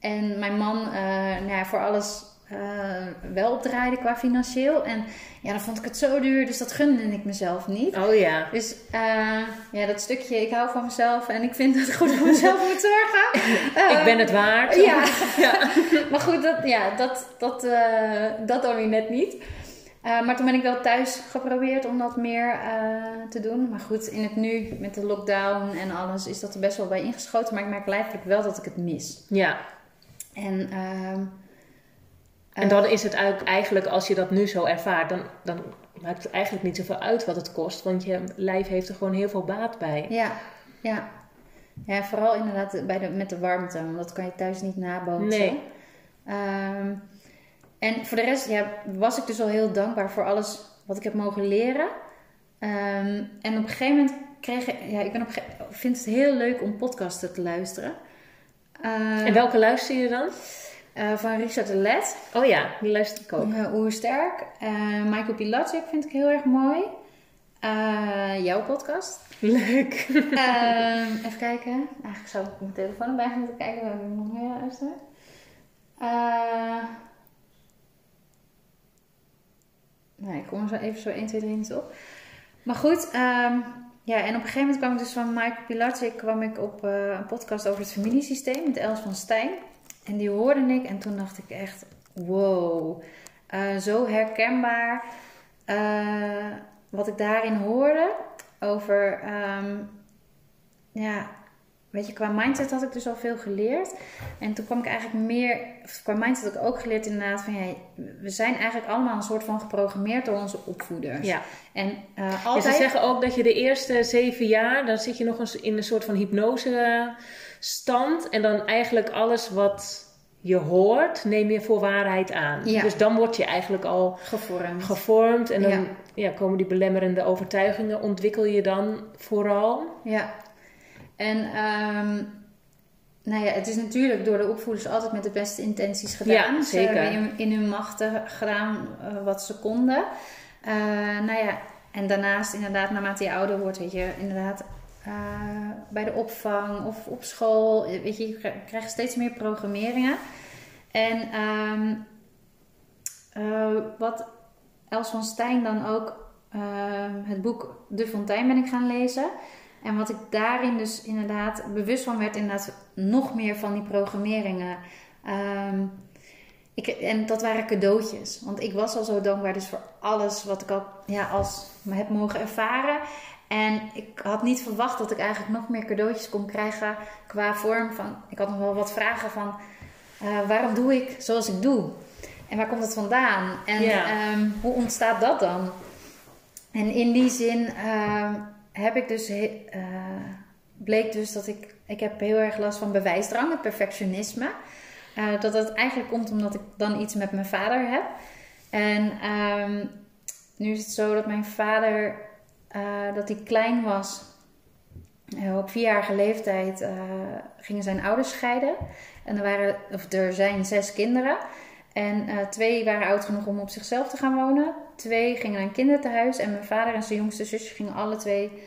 en mijn man uh, nou ja, voor alles eh, wel opdraaide qua financieel. En ja, dan vond ik het zo duur, dus dat gunde ik mezelf niet. Oh ja. Dus eh, ja, dat stukje, ik hou van mezelf en ik vind dat ik goed voor mezelf moet zorgen. ik ben het waard. Ja, maar goed, dat, ja, dat, dat, uh, dat dan weer net niet. maar toen ben ik wel thuis geprobeerd om dat meer te doen. Maar goed, in het nu met de lockdown en alles is dat er best wel bij ingeschoten. Maar ik merk lijfelijk wel dat ik het mis. Ja. En ehm, en dan is het eigenlijk, als je dat nu zo ervaart, dan, dan maakt het eigenlijk niet zoveel uit wat het kost. Want je lijf heeft er gewoon heel veel baat bij. Ja, ja. Ja, vooral inderdaad bij de, met de warmte. Want dat kan je thuis niet nabootsen. Nee. Ehm, en voor de rest ja, was ik dus al heel dankbaar voor alles wat ik heb mogen leren. Ehm, en op een gegeven moment kreeg ik... Ja, ik ben op, vind het heel leuk om podcasten te luisteren. en welke luister je dan? Uh, van Richard de Let. Oh ja, die luister ik ook. Uh, Oersterk. Uh, Michael Pilatschik vind ik heel erg mooi. jouw podcast. Leuk. even kijken. Eigenlijk zou ik mijn telefoon erbij gaan moeten kijken. Waar ik nog meer nee, ik kom er zo even zo 1, 2, 3 niet op. Maar goed, um, ja, en op een gegeven moment kwam ik dus van Michael Pilatschik kwam ik op een podcast over het familiesysteem met Els van Stijn. En die hoorde ik en toen dacht ik echt, wow, uh, zo herkenbaar uh, wat ik daarin hoorde over, um, ja, weet je, qua mindset had ik dus al veel geleerd. En toen kwam ik eigenlijk meer, qua mindset had ik ook geleerd inderdaad van, ja, we zijn eigenlijk allemaal een soort van geprogrammeerd door onze opvoeders. Ja. En uh, altijd... ze zeggen ook dat je de eerste zeven jaar, dan zit je nog eens in een soort van hypnose stand. En dan eigenlijk alles wat je hoort, neem je voor waarheid aan. Dus dan word je eigenlijk al gevormd. gevormd en dan ja. komen die belemmerende overtuigingen, ontwikkel je dan vooral. Ja, en um, nou ja, het is natuurlijk door de opvoeders altijd met de beste intenties gedaan. Ja, zeker. Ze hebben in, in hun machten gedaan uh, wat ze konden. Uh, nou ja, en daarnaast inderdaad, naarmate je ouder wordt, weet je, inderdaad uh, bij de opvang of op school. Weet je, je krijgt steeds meer programmeringen. En um, uh, wat Els van Stijn dan ook, uh, het boek De Fontein ben ik gaan lezen. En wat ik daarin dus inderdaad bewust van werd, inderdaad nog meer van die programmeringen. Um, ik, en dat waren cadeautjes. Want ik was al zo dankbaar dus voor alles wat ik al ja, als heb mogen ervaren. En ik had niet verwacht dat ik eigenlijk nog meer cadeautjes kon krijgen qua vorm van. Ik had nog wel wat vragen van uh, waarom doe ik zoals ik doe? En waar komt het vandaan? En um, hoe ontstaat dat dan? En in die zin uh, heb ik dus, uh, bleek dus dat ik, ik heb heel erg last van bewijsdrang, het perfectionisme. dat het eigenlijk komt omdat ik dan iets met mijn vader heb. En um, nu is het zo dat mijn vader uh, dat hij klein was. Uh, op vierjarige leeftijd uh, gingen zijn ouders scheiden. En er, waren, of er zijn zes kinderen. En twee waren oud genoeg om op zichzelf te gaan wonen. Twee gingen naar een kinderthuis. En mijn vader en zijn jongste zusje gingen alle twee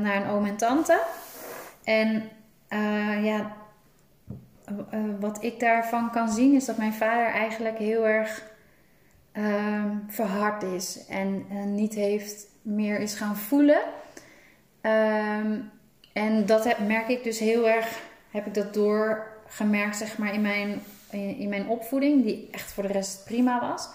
naar een oom en tante. En ja, wat ik daarvan kan zien is dat mijn vader eigenlijk heel erg verhard is. En niet heeft meer is gaan voelen. Ehm, en dat heb, merk ik dus heel erg, heb ik dat doorgemerkt zeg maar in mijn, in, mijn opvoeding, die echt voor de rest prima was.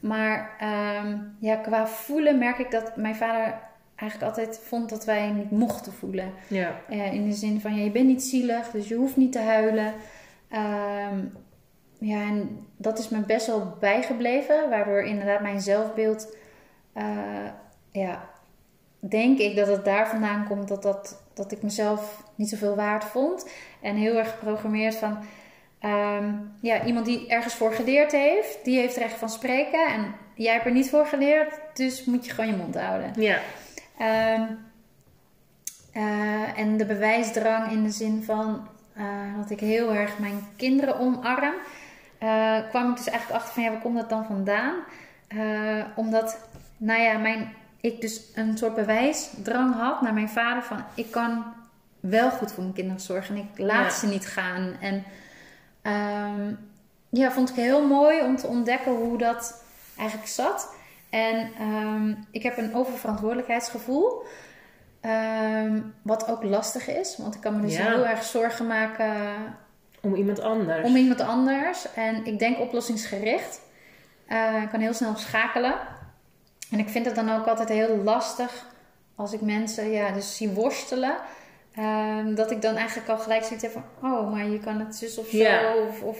Maar um, ja, qua voelen merk ik dat mijn vader eigenlijk altijd vond dat wij niet mochten voelen. Ja. Uh, in de zin van, ja, je bent niet zielig, dus je hoeft niet te huilen. Um, ja, en dat is me best wel bijgebleven, waardoor inderdaad mijn zelfbeeld uh, ja, denk ik dat het daar vandaan komt dat, dat, dat ik mezelf niet zoveel waard vond. En heel erg geprogrammeerd van, ehm, ja, iemand die ergens voor geleerd heeft, die heeft recht van spreken. En jij hebt er niet voor geleerd, dus moet je gewoon je mond houden. Ja. Um, uh, en de bewijsdrang in de zin van uh, dat ik heel erg mijn kinderen omarm. Uh, kwam ik dus eigenlijk achter van ja, waar komt dat dan vandaan? omdat, nou ja, mijn ik dus een soort bewijsdrang had naar mijn vader van ik kan wel goed voor mijn kinderen zorgen en ik laat ze niet gaan. En um, ja, vond ik heel mooi om te ontdekken hoe dat eigenlijk zat. En ehm, ik heb een oververantwoordelijkheidsgevoel. Ehm, wat ook lastig is, want ik kan me dus Ja. heel erg zorgen maken Om iemand anders. om iemand anders. En ik denk oplossingsgericht. Eh, ik kan heel snel schakelen. En ik vind het dan ook altijd heel lastig als ik mensen ja, dus zie worstelen. ehm, dat ik dan eigenlijk al gelijk zoiets heb van... Oh, maar je kan het zus of zo. Ja. Of, of,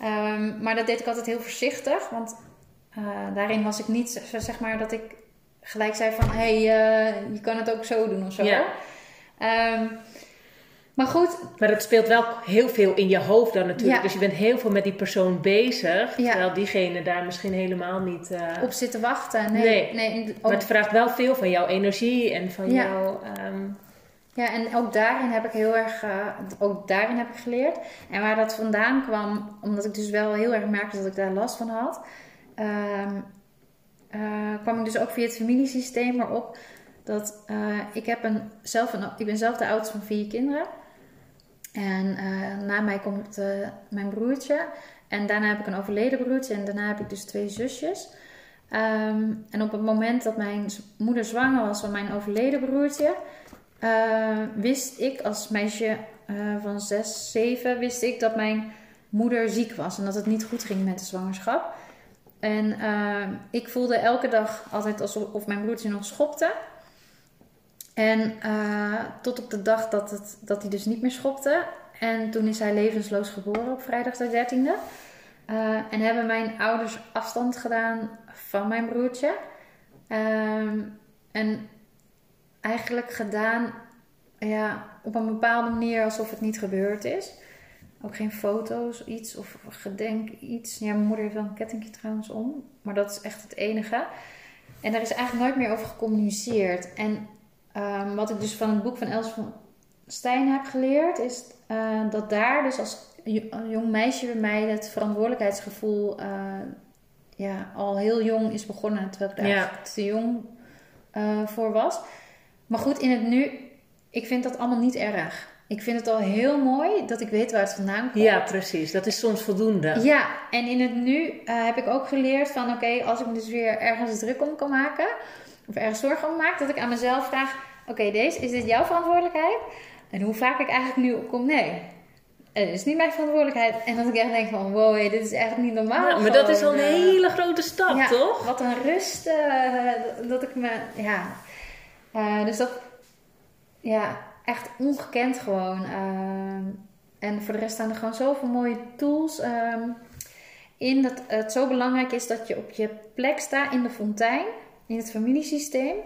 ehm, maar dat deed ik altijd heel voorzichtig. Want eh, daarin was ik niet zo- zeg maar dat ik gelijk zei van... Hé, hey, eh, je kan het ook zo doen of zo. Ja. Ehm, maar goed, Maar het speelt wel heel veel in je hoofd dan natuurlijk. Ja. Dus je bent heel veel met die persoon bezig. Ja. Terwijl diegene daar misschien helemaal niet... eh, op zitten wachten. Nee, Nee. Maar het vraagt wel veel van jouw energie en van Ja. jouw... ehm, Ja, en ook daarin heb ik heel erg, eh, ook daarin heb ik geleerd. En waar dat vandaan kwam, omdat ik dus wel heel erg merkte dat ik daar last van had, ehm, eh, kwam ik dus ook via het familiesysteem erop dat ik heb een, zelf een, ik ben zelf de oudste van vier kinderen. En eh, na mij komt eh, mijn broertje. En daarna heb ik een overleden broertje. En daarna heb ik dus twee zusjes. Ehm, en op het moment dat mijn moeder zwanger was van mijn overleden broertje, eh, wist ik als meisje van 6, 7, wist ik dat mijn moeder ziek was en dat het niet goed ging met de zwangerschap. En eh, ik voelde elke dag altijd alsof of mijn broertje nog schopte. En eh, tot op de dag dat, het, dat hij dus niet meer schopte. En toen is hij levensloos geboren op vrijdag de 13e. Eh, en hebben mijn ouders afstand gedaan van mijn broertje. Ehm, en eigenlijk gedaan ja, op een bepaalde manier alsof het niet gebeurd is. Ook geen foto's, iets of gedenk iets. Ja, mijn moeder heeft wel een kettingje trouwens om. Maar dat is echt het enige. En daar is eigenlijk nooit meer over gecommuniceerd. En ehm, wat ik dus van het boek van Els van Stijn heb geleerd, is eh, dat daar dus als jong meisje bij mij het verantwoordelijkheidsgevoel eh, ja, al heel jong is begonnen. Terwijl ik daar Ja. te jong eh, voor was. Maar goed, in het nu, ik vind dat allemaal niet erg. Ik vind het al heel mooi dat ik weet waar het vandaan komt. ja, precies. Dat is soms voldoende. Ja, en in het nu heb ik ook geleerd van oké, als ik me dus weer ergens druk om kan maken, of ergens zorgen om maak, dat ik aan mezelf vraag: oké, deze, is dit jouw verantwoordelijkheid? En hoe vaak ik eigenlijk nu opkom, nee. Het is niet mijn verantwoordelijkheid. En dat ik echt denk van, wow, dit is echt niet normaal. Ja, maar dat is al een eh. hele grote stap, Ja, toch? Wat een rust eh, dat ik me, ja. Eh, dus dat, ja, echt ongekend gewoon. En voor de rest staan er gewoon zoveel mooie tools ehm, in. Dat het zo belangrijk is dat je op je plek staat in de fontein, in het familiesysteem.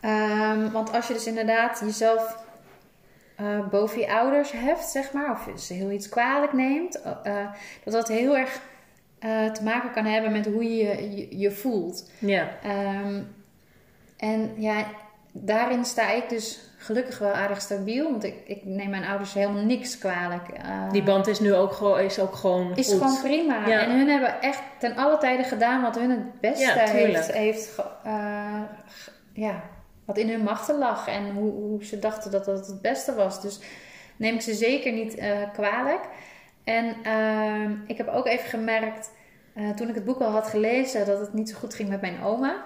Ehm, want als je dus inderdaad jezelf eh, boven je ouders heft, zeg maar, of ze heel iets kwalijk neemt, eh, dat dat heel erg eh, te maken kan hebben met hoe je je, je voelt. Ja. Ehm, en ja, daarin sta ik dus gelukkig wel aardig stabiel, want ik, ik neem mijn ouders helemaal niks kwalijk. Eh, Die band is nu ook gewoon, is ook gewoon is goed. gewoon prima. Ja. En hun hebben echt ten alle tijde gedaan wat hun het beste Ja, heeft, heeft eh, ja, wat in hun machten lag en hoe, hoe ze dachten dat dat het beste was. Dus neem ik ze zeker niet eh, kwalijk. En ehm, ik heb ook even gemerkt, toen ik het boek al had gelezen, dat het niet zo goed ging met mijn oma.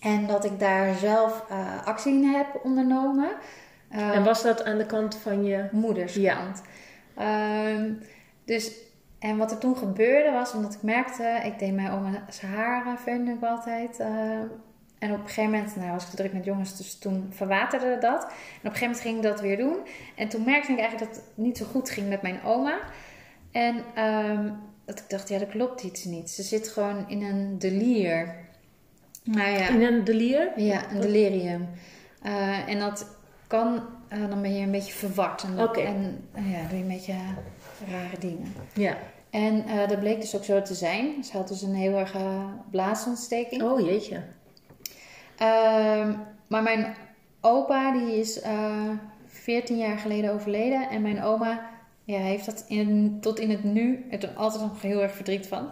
En dat ik daar zelf eh, actie in heb ondernomen. Eh, En was dat aan de kant van je... moederskant. Ehm, dus, en wat er toen gebeurde was, omdat ik merkte, ik deed mijn oma zijn haar veende ik altijd. eh, en op een gegeven moment, nou was ik druk met jongens, dus toen verwaterde dat. En op een gegeven moment ging ik dat weer doen. En toen merkte ik eigenlijk dat het niet zo goed ging met mijn oma. En ehm, dat ik dacht, ja, dat klopt iets niet. Ze zit gewoon in een delier. Nou ja. In een delier? Ja, een delirium. Eh, en dat kan, eh, dan ben je een beetje verward. En, eh, ja, doe je een beetje rare dingen. Ja. En dat bleek dus ook zo te zijn. Ze had dus een heel erg blaasontsteking. Oh jeetje. Ehm, maar mijn opa, die is eh 14 jaar geleden overleden. En mijn oma ja, heeft dat in tot in het nu er altijd nog heel erg verdriet van.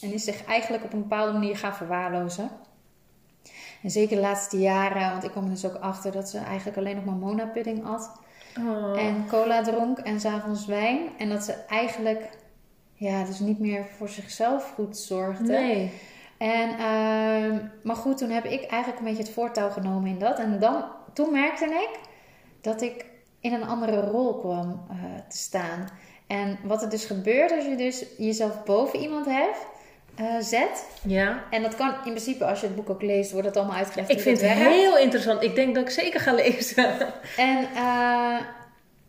En is zich eigenlijk op een bepaalde manier gaan verwaarlozen. En zeker de laatste jaren, want ik kwam er dus ook achter dat ze eigenlijk alleen nog maar Mona-pudding at. Oh. en cola dronk en s'avonds wijn. En dat ze eigenlijk ja, dus niet meer voor zichzelf goed zorgde. Nee. En, ehm, maar goed, toen heb ik eigenlijk een beetje het voortouw genomen in dat. En dan, toen merkte ik dat ik in een andere rol kwam eh, te staan. En wat er dus gebeurt als je dus jezelf boven iemand hebt, eh, zet. Ja. En dat kan in principe, als je het boek ook leest, wordt het allemaal uitgelegd Ik vind het heel interessant. Ik denk dat ik zeker ga lezen. En, eh,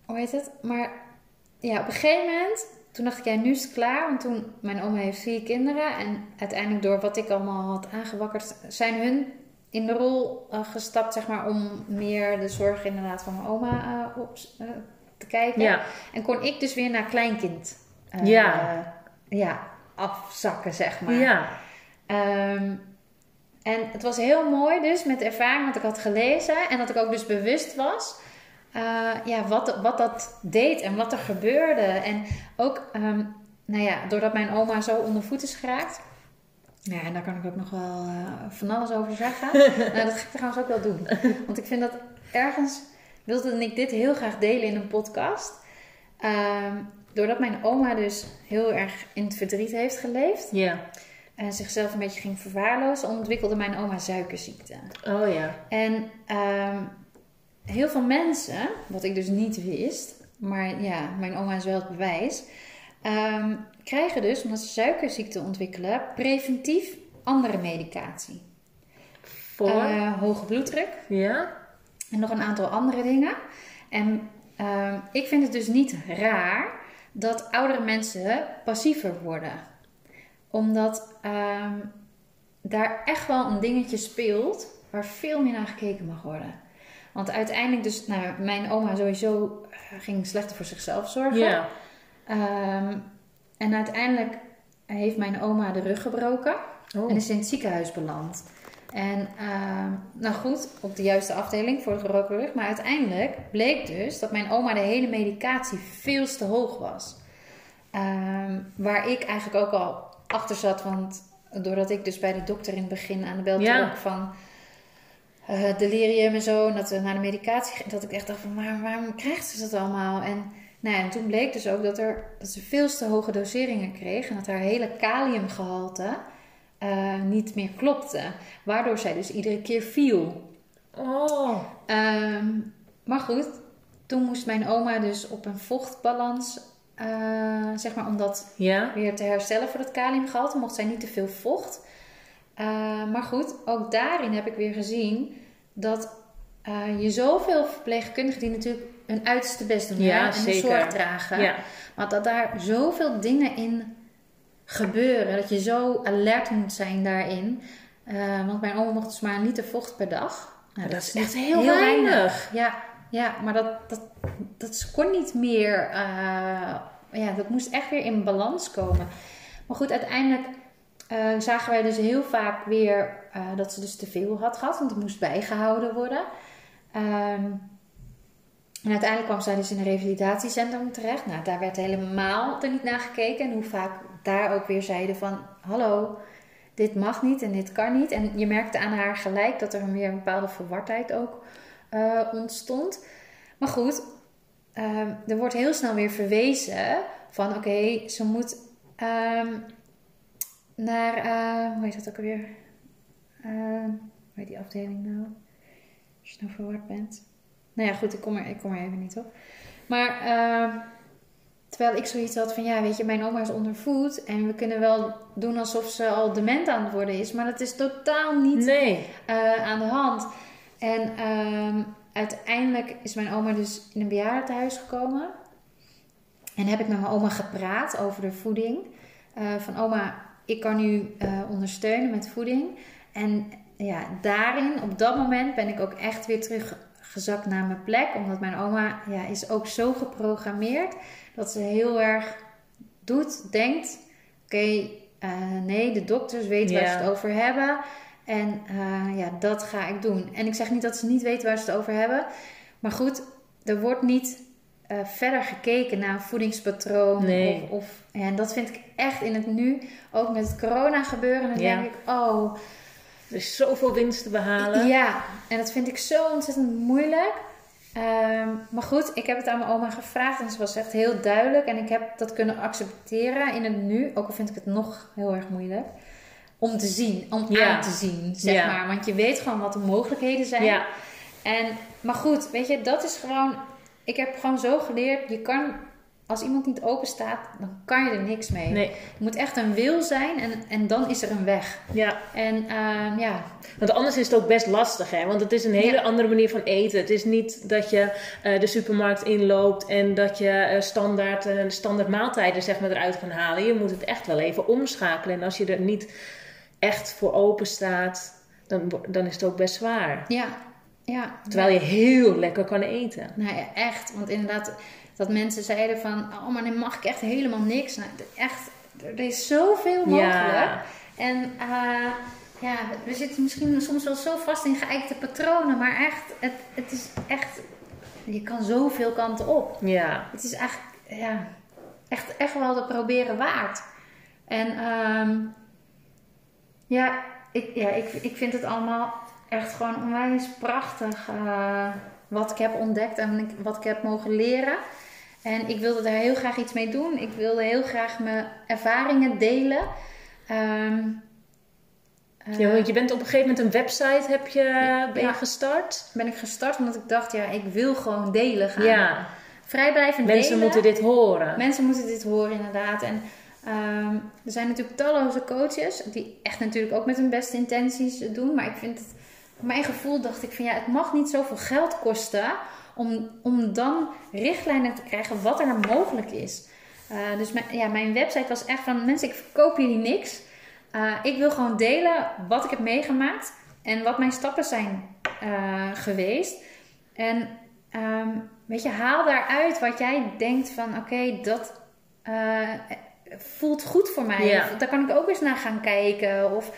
hoe heet het? Maar ja, op een gegeven moment, toen dacht ik, ja, nu is het klaar. Want toen, mijn oma heeft vier kinderen. En uiteindelijk door wat ik allemaal had aangewakkerd, zijn hun in de rol eh, gestapt, zeg maar, om meer de zorg inderdaad van mijn oma op te kijken. Ja. En kon ik dus weer naar kleinkind Ja. ja, afzakken, zeg maar. Ja. Ehm, en het was heel mooi dus met de ervaring wat ik had gelezen en dat ik ook dus bewust was eh, ja, wat, wat dat deed en wat er gebeurde. En ook, ehm, nou ja, doordat mijn oma zo onder voet is geraakt. Ja, en daar kan ik ook nog wel eh, van alles over zeggen. nou, dat ga ik trouwens ook wel doen. Want ik vind dat ergens wilde ik dit heel graag delen in een podcast. Ehm, doordat mijn oma dus heel erg in het verdriet heeft geleefd Ja. en zichzelf een beetje ging verwaarlozen, ontwikkelde mijn oma suikerziekte. Oh ja. En ehm, heel veel mensen, wat ik dus niet wist, maar ja, mijn oma is wel het bewijs, ehm, krijgen dus, omdat ze suikerziekte ontwikkelen, preventief andere medicatie. Voor? Eh, hoge bloeddruk ja. en nog een aantal andere dingen. En ehm, ik vind het dus niet raar dat oudere mensen passiever worden. Omdat ehm, daar echt wel een dingetje speelt waar veel meer naar gekeken mag worden. Want uiteindelijk dus, nou, mijn oma sowieso eh, ging slechter voor zichzelf zorgen. Ja. Ehm, en uiteindelijk heeft mijn oma de rug gebroken. Oh. En is in het ziekenhuis beland. En ehm, nou goed, op de juiste afdeling voor de gebroken rug. Maar uiteindelijk bleek dus dat mijn oma de hele medicatie veel te hoog was. Ehm, waar ik eigenlijk ook al achter zat. Want doordat ik dus bij de dokter in het begin aan de bel Ja. trok van eh, delirium en zo. En dat we naar de medicatie. Dat ik echt dacht van waar, waarom krijgt ze dat allemaal? En, nou ja, en toen bleek dus ook dat, er, dat ze veel te hoge doseringen kreeg. En dat haar hele kaliumgehalte eh, niet meer klopte. Waardoor zij dus iedere keer viel. Oh. Ehm, maar goed, toen moest mijn oma dus op een vochtbalans, eh, zeg maar, om dat Ja. weer te herstellen voor dat kaliumgehalte, mocht zij niet te veel vocht. Eh, maar goed, ook daarin heb ik weer gezien dat eh, je zoveel verpleegkundigen die natuurlijk hun uiterste best doen Ja, en de zorg dragen, Ja. maar dat daar zoveel dingen in gebeuren, dat je zo alert moet zijn daarin. Eh, want mijn oma mocht dus maar een liter vocht per dag. Nou, dat is echt heel weinig. Ja, ja, maar dat, dat, dat kon niet meer. eh, ja, dat moest echt weer in balans komen. Maar goed, uiteindelijk eh, zagen wij dus heel vaak weer dat ze dus te veel had gehad, want het moest bijgehouden worden. Ehm, en uiteindelijk kwam zij dus in een revalidatiecentrum terecht. Nou, daar werd helemaal er niet naar gekeken. En hoe vaak daar ook weer zeiden van... Hallo, dit mag niet en dit kan niet. En je merkte aan haar gelijk dat er weer een bepaalde verwardheid ook eh, ontstond. Maar goed, ehm, er wordt heel snel weer verwezen van... Oké, ze moet ehm, naar... eh, hoe heet dat ook alweer? Eh, hoe heet die afdeling nou? Als je nou verward bent. Nou ja, goed, ik kom er, ik kom er even niet op. Maar terwijl ik zoiets had van, ja, weet je, mijn oma is onder voet. En we kunnen wel doen alsof ze al dement aan het worden is. Maar dat is totaal niet Nee. eh, aan de hand. En ehm, uiteindelijk is mijn oma dus in een bejaardentehuis gekomen. En heb ik met mijn oma gepraat over de voeding. Eh, van oma, ik kan u eh, ondersteunen met voeding. En ja, daarin, op dat moment, ben ik ook echt weer teruggezakt naar mijn plek. Omdat mijn oma ja, is ook zo geprogrammeerd dat ze heel erg doet, denkt: oké, eh, nee, de dokters weten waar ze het over hebben. En eh, ja, dat ga ik doen. En ik zeg niet dat ze niet weten waar ze het over hebben. Maar goed, er wordt niet eh, verder gekeken naar een voedingspatroon. Nee. Of, of, en dat vind ik echt in het nu, ook met het corona gebeuren. Dan Ja. denk ik, oh, Er is zoveel winst te behalen. ja. En dat vind ik zo ontzettend moeilijk. Ehm, maar goed, ik heb het aan mijn oma gevraagd en ze was echt heel duidelijk. En ik heb dat kunnen accepteren in het nu, ook al vind ik het nog heel erg moeilijk. Om te zien, om Ja. aan te zien, zeg Ja. maar. Want je weet gewoon wat de mogelijkheden zijn. Ja, En, maar goed, weet je, dat is gewoon... Ik heb gewoon zo geleerd, je kan... Als iemand niet open staat, dan kan je er niks mee. nee. Het moet echt een wil zijn en, en dan is er een weg. Ja, En ehm, ja, want anders is het ook best lastig, hè? Want het is een hele Ja. andere manier van eten. Het is niet dat je eh, de supermarkt inloopt en dat je eh, standaard, eh, standaard maaltijden zeg maar, eruit kan halen. Je moet het echt wel even omschakelen. En als je er niet echt voor open staat, dan, dan is het ook best zwaar. ja, ja. Terwijl je heel lekker kan eten. Nou ja, echt. Want inderdaad, dat mensen zeiden van... Oh, maar dan mag ik echt helemaal niks. Nou, echt, er is zoveel mogelijk. Ja. En eh, ja, we zitten misschien soms wel zo vast in geëikte patronen. Maar echt, het, het is echt... Je kan zoveel kanten op. Ja, Het is echt, ja, echt, echt wel te proberen waard. En ehm, ja, ik, ja ik, ik vind het allemaal echt gewoon onwijs prachtig eh, wat ik heb ontdekt en wat ik heb mogen leren. En ik wilde daar heel graag iets mee doen. Ik wilde heel graag mijn ervaringen delen. Ehm, eh, ja want je bent op een gegeven moment een website heb je, ben je gestart. ben ik gestart omdat ik dacht, ja, ik wil gewoon delen gaan. Ja, Vrijblijvend mensen delen. moeten dit horen. Mensen moeten dit horen, inderdaad. En ehm, er zijn natuurlijk talloze coaches die echt natuurlijk ook met hun beste intenties doen. Maar ik vind het, mijn gevoel dacht ik van ja, het mag niet zoveel geld kosten om, om dan richtlijnen te krijgen wat er mogelijk is. Eh, dus mijn, ja, mijn website was echt van mensen, ik verkoop jullie niks. Eh, ik wil gewoon delen wat ik heb meegemaakt en wat mijn stappen zijn eh, geweest. En ehm, weet je, haal daaruit wat jij denkt van oké, dat voelt goed voor mij. Ja. Of daar kan ik ook eens naar gaan kijken. Of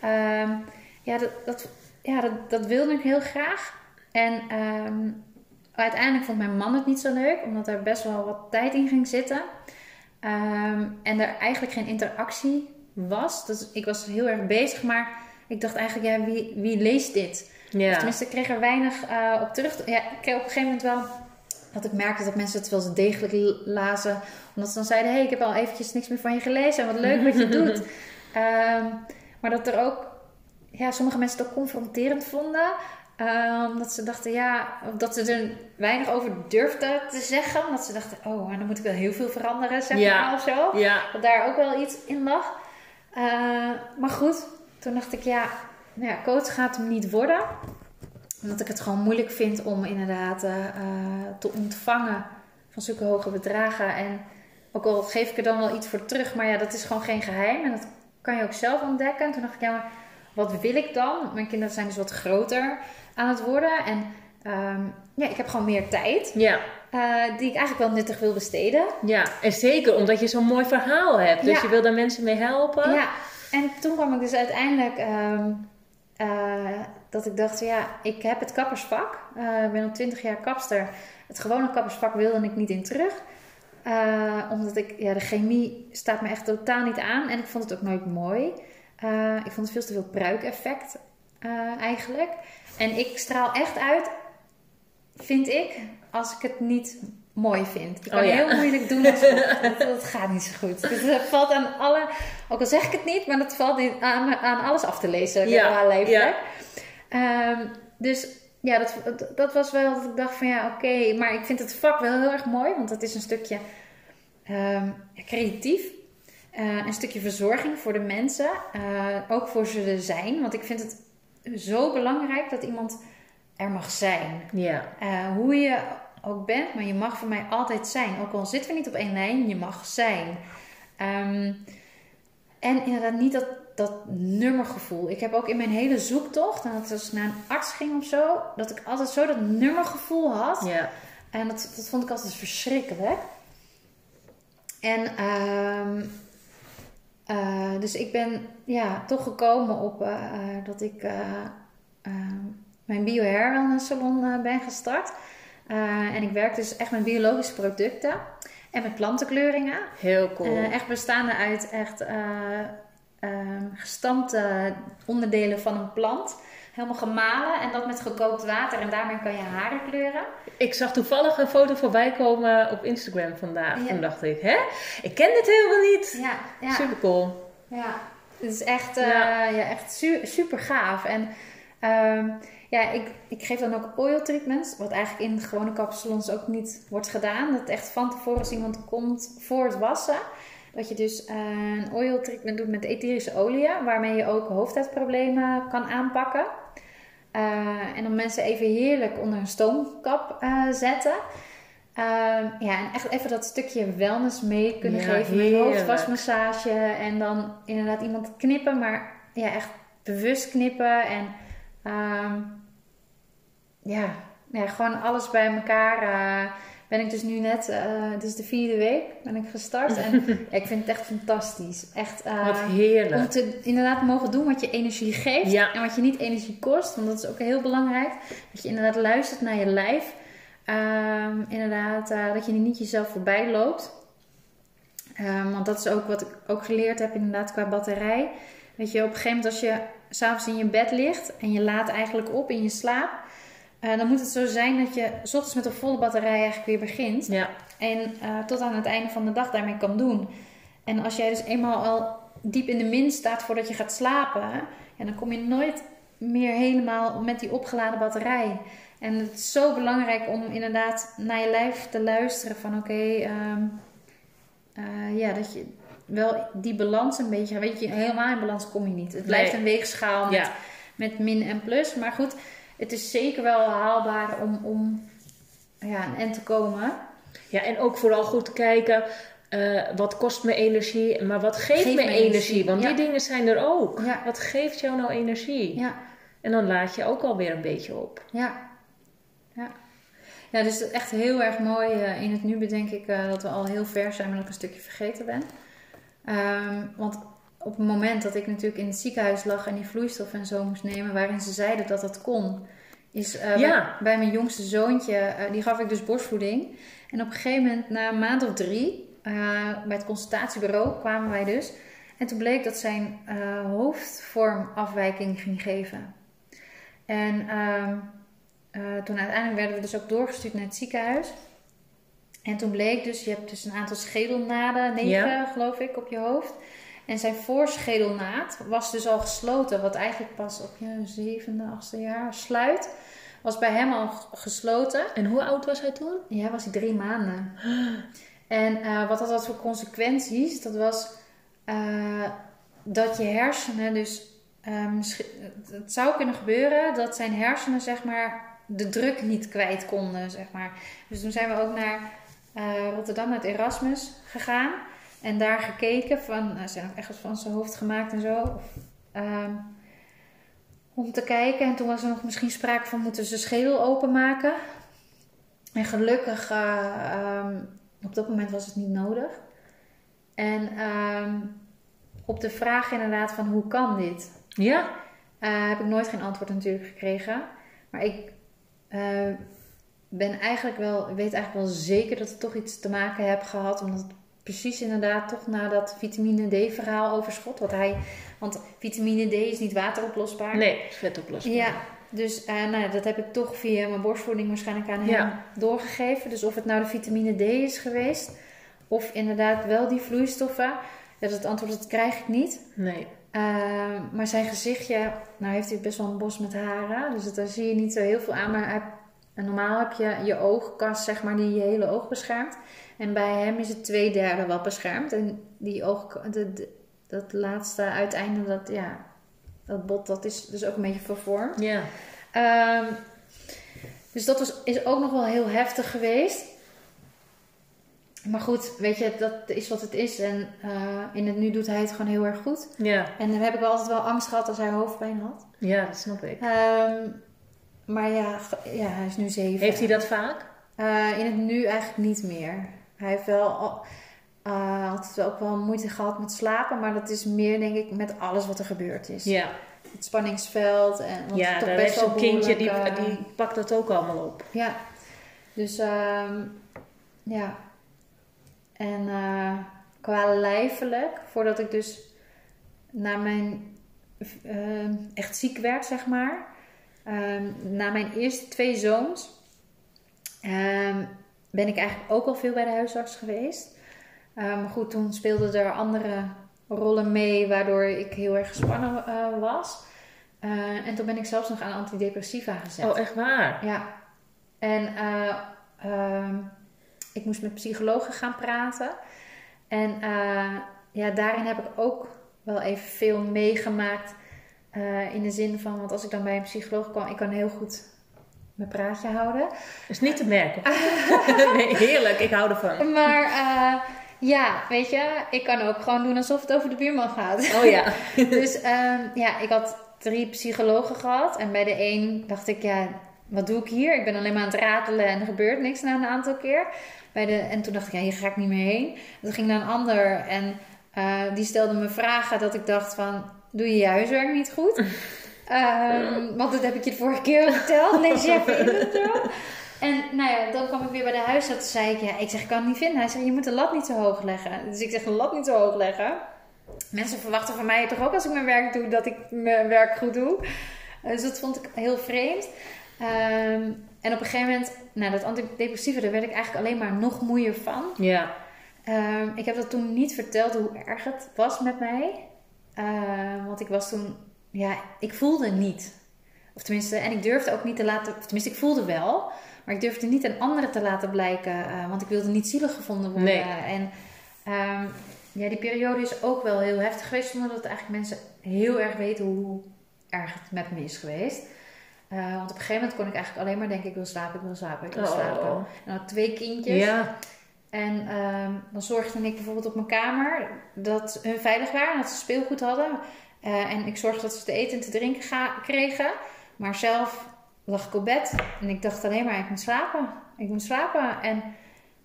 ehm, ja, dat, dat, ja dat, dat wilde ik heel graag. En ehm, uiteindelijk vond mijn man het niet zo leuk, omdat er best wel wat tijd in ging zitten. Ehm, en er eigenlijk geen interactie was. Dus ik was heel erg bezig, maar ik dacht eigenlijk, ja, wie, wie leest dit? Of tenminste, ik kreeg er weinig eh, op terug. Ja, ik kreeg op een gegeven moment wel dat ik merkte dat mensen het wel eens degelijk lazen. Omdat ze dan zeiden, hé, hey, ik heb al eventjes niks meer van je gelezen. En wat leuk wat je doet. Ehm, maar dat er ook, ja, sommige mensen het ook confronterend vonden. Ehm, dat ze dachten, ja, dat ze er weinig over durfden te zeggen. Omdat ze dachten, oh, dan moet ik wel heel veel veranderen, zeg Ja. maar, of zo. Ja, Dat daar ook wel iets in lag. Eh, maar goed, toen dacht ik, ja, nou ja, coach gaat hem niet worden. Omdat ik het gewoon moeilijk vind om inderdaad eh, eh, te ontvangen van zulke hoge bedragen. En ook al geef ik er dan wel iets voor terug, maar ja, dat is gewoon geen geheim. En dat kan je ook zelf ontdekken. En toen dacht ik, ja, maar wat wil ik dan? Mijn kinderen zijn dus wat groter aan het worden. En ehm, ja, ik heb gewoon meer tijd. ja, eh, die ik eigenlijk wel nuttig wil besteden. ja. En zeker omdat je zo'n mooi verhaal hebt. Dus Ja. je wil daar mensen mee helpen. Ja, en toen kwam ik dus uiteindelijk ehm, eh, dat ik dacht, ja, ik heb het kappersvak. Eh, ik ben al twintig jaar kapster. Het gewone kappersvak wilde ik niet in terug. Omdat ik, ja, de chemie staat me echt totaal niet aan. En ik vond het ook nooit mooi. Ik vond het veel te veel pruikeffect eigenlijk. En ik straal echt uit, vind ik, als ik het niet mooi vind. Ik kan Oh ja. heel moeilijk doen alsof. dat, dat gaat niet zo goed. Dus dat valt aan alle, ook al zeg ik het niet, maar dat valt aan, aan alles af te lezen. Ja, ja. Ehm, dus ja, dat, dat, was wel dat ik dacht van ja, oké, maar ik vind het vak wel heel erg mooi, want het is een stukje ehm, creatief. Eh, een stukje verzorging voor de mensen, eh, ook voor ze er zijn. Want ik vind het zo belangrijk dat iemand er mag zijn. Ja. Eh, hoe je ook bent, maar je mag voor mij altijd zijn. Ook al zitten we niet op één lijn, je mag zijn. Ehm, en inderdaad niet dat, dat nummergevoel. Ik heb ook in mijn hele zoektocht, en dat als ik naar een arts ging of zo, dat ik altijd zo dat nummergevoel had. Ja. En dat, dat vond ik altijd verschrikkelijk. En ehm, eh, dus ik ben ja, toch gekomen op eh, eh, dat ik mijn bio-hair wellness salon ben gestart. En ik werk dus echt met biologische producten en met plantenkleuringen. Heel cool. Echt bestaande uit echt gestampte onderdelen van een plant. Helemaal gemalen en dat met gekookt water en daarmee kan je haren kleuren. Ik zag toevallig een foto voorbij komen op Instagram vandaag. Ja. Toen dacht ik, hè? Ik ken dit helemaal niet. Ja, ja. Super cool. Ja, het is echt, eh, Ja. ja. echt su- super gaaf. En ehm, ja, ik, ik geef dan ook oil treatments, wat eigenlijk in gewone kapsalons ook niet wordt gedaan. Dat echt van tevoren als iemand komt voor het wassen, dat je dus eh, een oil treatment doet met etherische olie, waarmee je ook hoofdhuidproblemen kan aanpakken. Eh, en dan mensen even heerlijk onder een stoomkap eh, zetten. Ehm, ja, en echt even dat stukje wellness mee kunnen Ja, geven met hoofdwasmassage. En dan inderdaad iemand knippen, maar ja, echt bewust knippen. En ehm, ja, ja, gewoon alles bij elkaar. Ben ik dus nu net, eh het is de vierde week, ben ik gestart. En ja, ik vind het echt fantastisch. Echt, eh, Wat om heerlijk. te inderdaad mogen doen wat je energie geeft Ja. en wat je niet energie kost. Want dat is ook heel belangrijk. Dat je inderdaad luistert naar je lijf. Ehm, inderdaad, eh, dat je niet jezelf voorbij loopt. Ehm, want dat is ook wat ik ook geleerd heb inderdaad qua batterij. Weet je, op een gegeven moment als je s'avonds in je bed ligt en je laat eigenlijk op in je slaap. Eh, dan moet het zo zijn dat je s ochtends met een volle batterij eigenlijk weer begint. Ja, En eh, tot aan het einde van de dag daarmee kan doen. En als jij dus eenmaal al diep in de min staat voordat je gaat slapen, ja, dan kom je nooit meer helemaal met die opgeladen batterij. En het is zo belangrijk om inderdaad naar je lijf te luisteren van oké, ehm, eh, ja, dat je wel die balans een beetje, weet je, helemaal in balans kom je niet. Het blijft Nee. een weegschaal met, ja. met min en plus. Maar goed, het is zeker wel haalbaar om, om ja, een end te komen. ja, en ook vooral goed kijken. eh, wat kost me energie, maar wat geeft Geeft me energie? energie, Want ja. die dingen zijn er ook. Ja. Wat geeft jou nou energie? Ja, En dan laat je ook alweer een beetje op. ja. Ja, ja dus het is echt heel erg mooi. eh, in het nu bedenk ik eh, dat we al heel ver zijn, maar dat ik een stukje vergeten ben. Ehm, want op het moment dat ik natuurlijk in het ziekenhuis lag en die vloeistof en zo moest nemen, waarin ze zeiden dat dat kon, is eh, Ja. bij, bij mijn jongste zoontje, eh, die gaf ik dus borstvoeding. En op een gegeven moment, na een maand of drie, eh, bij het consultatiebureau kwamen wij dus. En toen bleek dat zijn hoofdvormafwijking ging geven. En ehm, eh, toen uiteindelijk werden we dus ook doorgestuurd naar het ziekenhuis. En toen bleek dus, je hebt dus een aantal schedelnaden, negen Ja. geloof ik, op je hoofd. En zijn voorschedelnaad was dus al gesloten, wat eigenlijk pas op je zevende, achtste jaar sluit. Was bij hem al gesloten. En hoe oud was hij toen? Ja, was hij drie maanden. En eh, wat had dat voor consequenties? Dat was eh, dat je hersenen dus... eh, het zou kunnen gebeuren dat zijn hersenen zeg maar de druk niet kwijt konden, zeg maar. Dus toen zijn we ook naar Rotterdam, naar het Erasmus gegaan. En daar gekeken van... Er zijn ook echt van zijn hoofd gemaakt en zo. Of, ehm, om te kijken. En toen was er nog misschien sprake van moeten ze schedel openmaken. En gelukkig, eh, ehm, op dat moment was het niet nodig. En ehm, op de vraag inderdaad van hoe kan dit, Ja. eh, heb ik nooit geen antwoord natuurlijk gekregen. Maar ik eh, ben eigenlijk wel, weet eigenlijk wel zeker dat het toch iets te maken heb gehad. Omdat het precies inderdaad toch na dat vitamine D verhaal overschot. Wat hij, want vitamine D is niet wateroplosbaar. Nee, vetoplosbaar. Ja, dus eh, nou, ja, dat heb ik toch via mijn borstvoeding waarschijnlijk aan hem Ja. doorgegeven. Dus of het nou de vitamine D is geweest, of inderdaad wel die vloeistoffen. Dat het antwoord dat krijg ik niet. Nee. Eh, maar zijn gezichtje, nou heeft hij best wel een bos met haren. Dus daar zie je niet zo heel veel aan. Maar normaal heb je je oogkast, zeg maar, die je hele oog beschermt. En bij hem is het twee derde wel beschermd. En die oog, de- dat laatste uiteinde, dat, ja, dat bot, dat is dus ook een beetje vervormd. Ja. Ehm, dus dat was, is ook nog wel heel heftig geweest. Maar goed, weet je, dat is wat het is. En eh, in het nu doet hij het gewoon heel erg goed. Ja. En dan heb ik wel altijd wel angst gehad als hij hoofdpijn had. Ja, dat snap ik. Ehm, maar ja, ja, hij is nu zeven. Heeft hij dat vaak? Eh, in het nu eigenlijk niet meer. Hij heeft wel eh, altijd wel ook wel moeite gehad met slapen. Maar dat is meer, denk ik, met alles wat er gebeurd is. Ja. Het spanningsveld. En, want Ja, het toch daar best wel kindje, die, behoorlijk, eh, die pakt dat ook allemaal op. Ja, dus ehm, ja. En eh, qua lijfelijk, voordat ik dus naar mijn eh, echt ziek werd, zeg maar, ehm, na mijn eerste twee zoons ehm, ben ik eigenlijk ook al veel bij de huisarts geweest. Ehm, maar goed, toen speelden er andere rollen mee waardoor ik heel erg gespannen eh, was. Eh, en toen ben ik zelfs nog aan antidepressiva gezet. Oh, echt waar? Ja. En eh, ehm, ik moest met psychologen gaan praten. En ja, daarin heb ik ook wel even veel meegemaakt. in de zin van, want als ik dan bij een psycholoog kwam, ik kan heel goed mijn praatje houden. is niet te merken. nee, heerlijk. Ik hou ervan. Maar eh, ja, weet je, ik kan ook gewoon doen alsof het over de buurman gaat. Oh ja. Dus ehm, ja, ik had drie psychologen gehad. En bij de een dacht ik, ja, wat doe ik hier? Ik ben alleen maar aan het ratelen en er gebeurt niks na een aantal keer. Bij de, en toen dacht ik, ja, hier ga ik niet meer heen. Toen ging naar een ander en eh, die stelde me vragen dat ik dacht van, doe je je huiswerk niet goed? Ehm, want dat heb ik je de vorige keer verteld. Lees je even in het. En nou ja, dan kwam ik weer bij de huisarts. Toen zei ik, ja, ik zeg, ik kan het niet vinden. Hij zei, je moet de lat niet zo hoog leggen. Dus ik zeg, de lat niet zo hoog leggen. Mensen verwachten van mij toch ook als ik mijn werk doe, dat ik mijn werk goed doe. Dus dat vond ik heel vreemd. Ehm, en op een gegeven moment, nou dat antidepressiva, daar werd ik eigenlijk alleen maar nog moeier van. Ja. Ehm, ik heb dat toen niet verteld hoe erg het was met mij. Want ik was toen, ja, ik voelde niet. Of tenminste, en ik durfde ook niet te laten, of tenminste, ik voelde wel. Maar ik durfde niet aan anderen te laten blijken, eh, want ik wilde niet zielig gevonden worden. Nee. En ehm, ja, die periode is ook wel heel heftig geweest, zonder dat eigenlijk mensen heel erg weten hoe erg het met me is geweest. Eh, want op een gegeven moment kon ik eigenlijk alleen maar denken, ik wil slapen, ik wil slapen, ik wil Oh. slapen. En had twee kindjes. Ja. En ehm, dan zorgde ik bijvoorbeeld op mijn kamer dat hun veilig waren, dat ze speelgoed hadden. Eh, en ik zorgde dat ze te eten en te drinken ga- kregen. Maar zelf lag ik op bed en ik dacht alleen maar, ik moet slapen. Ik moet slapen. En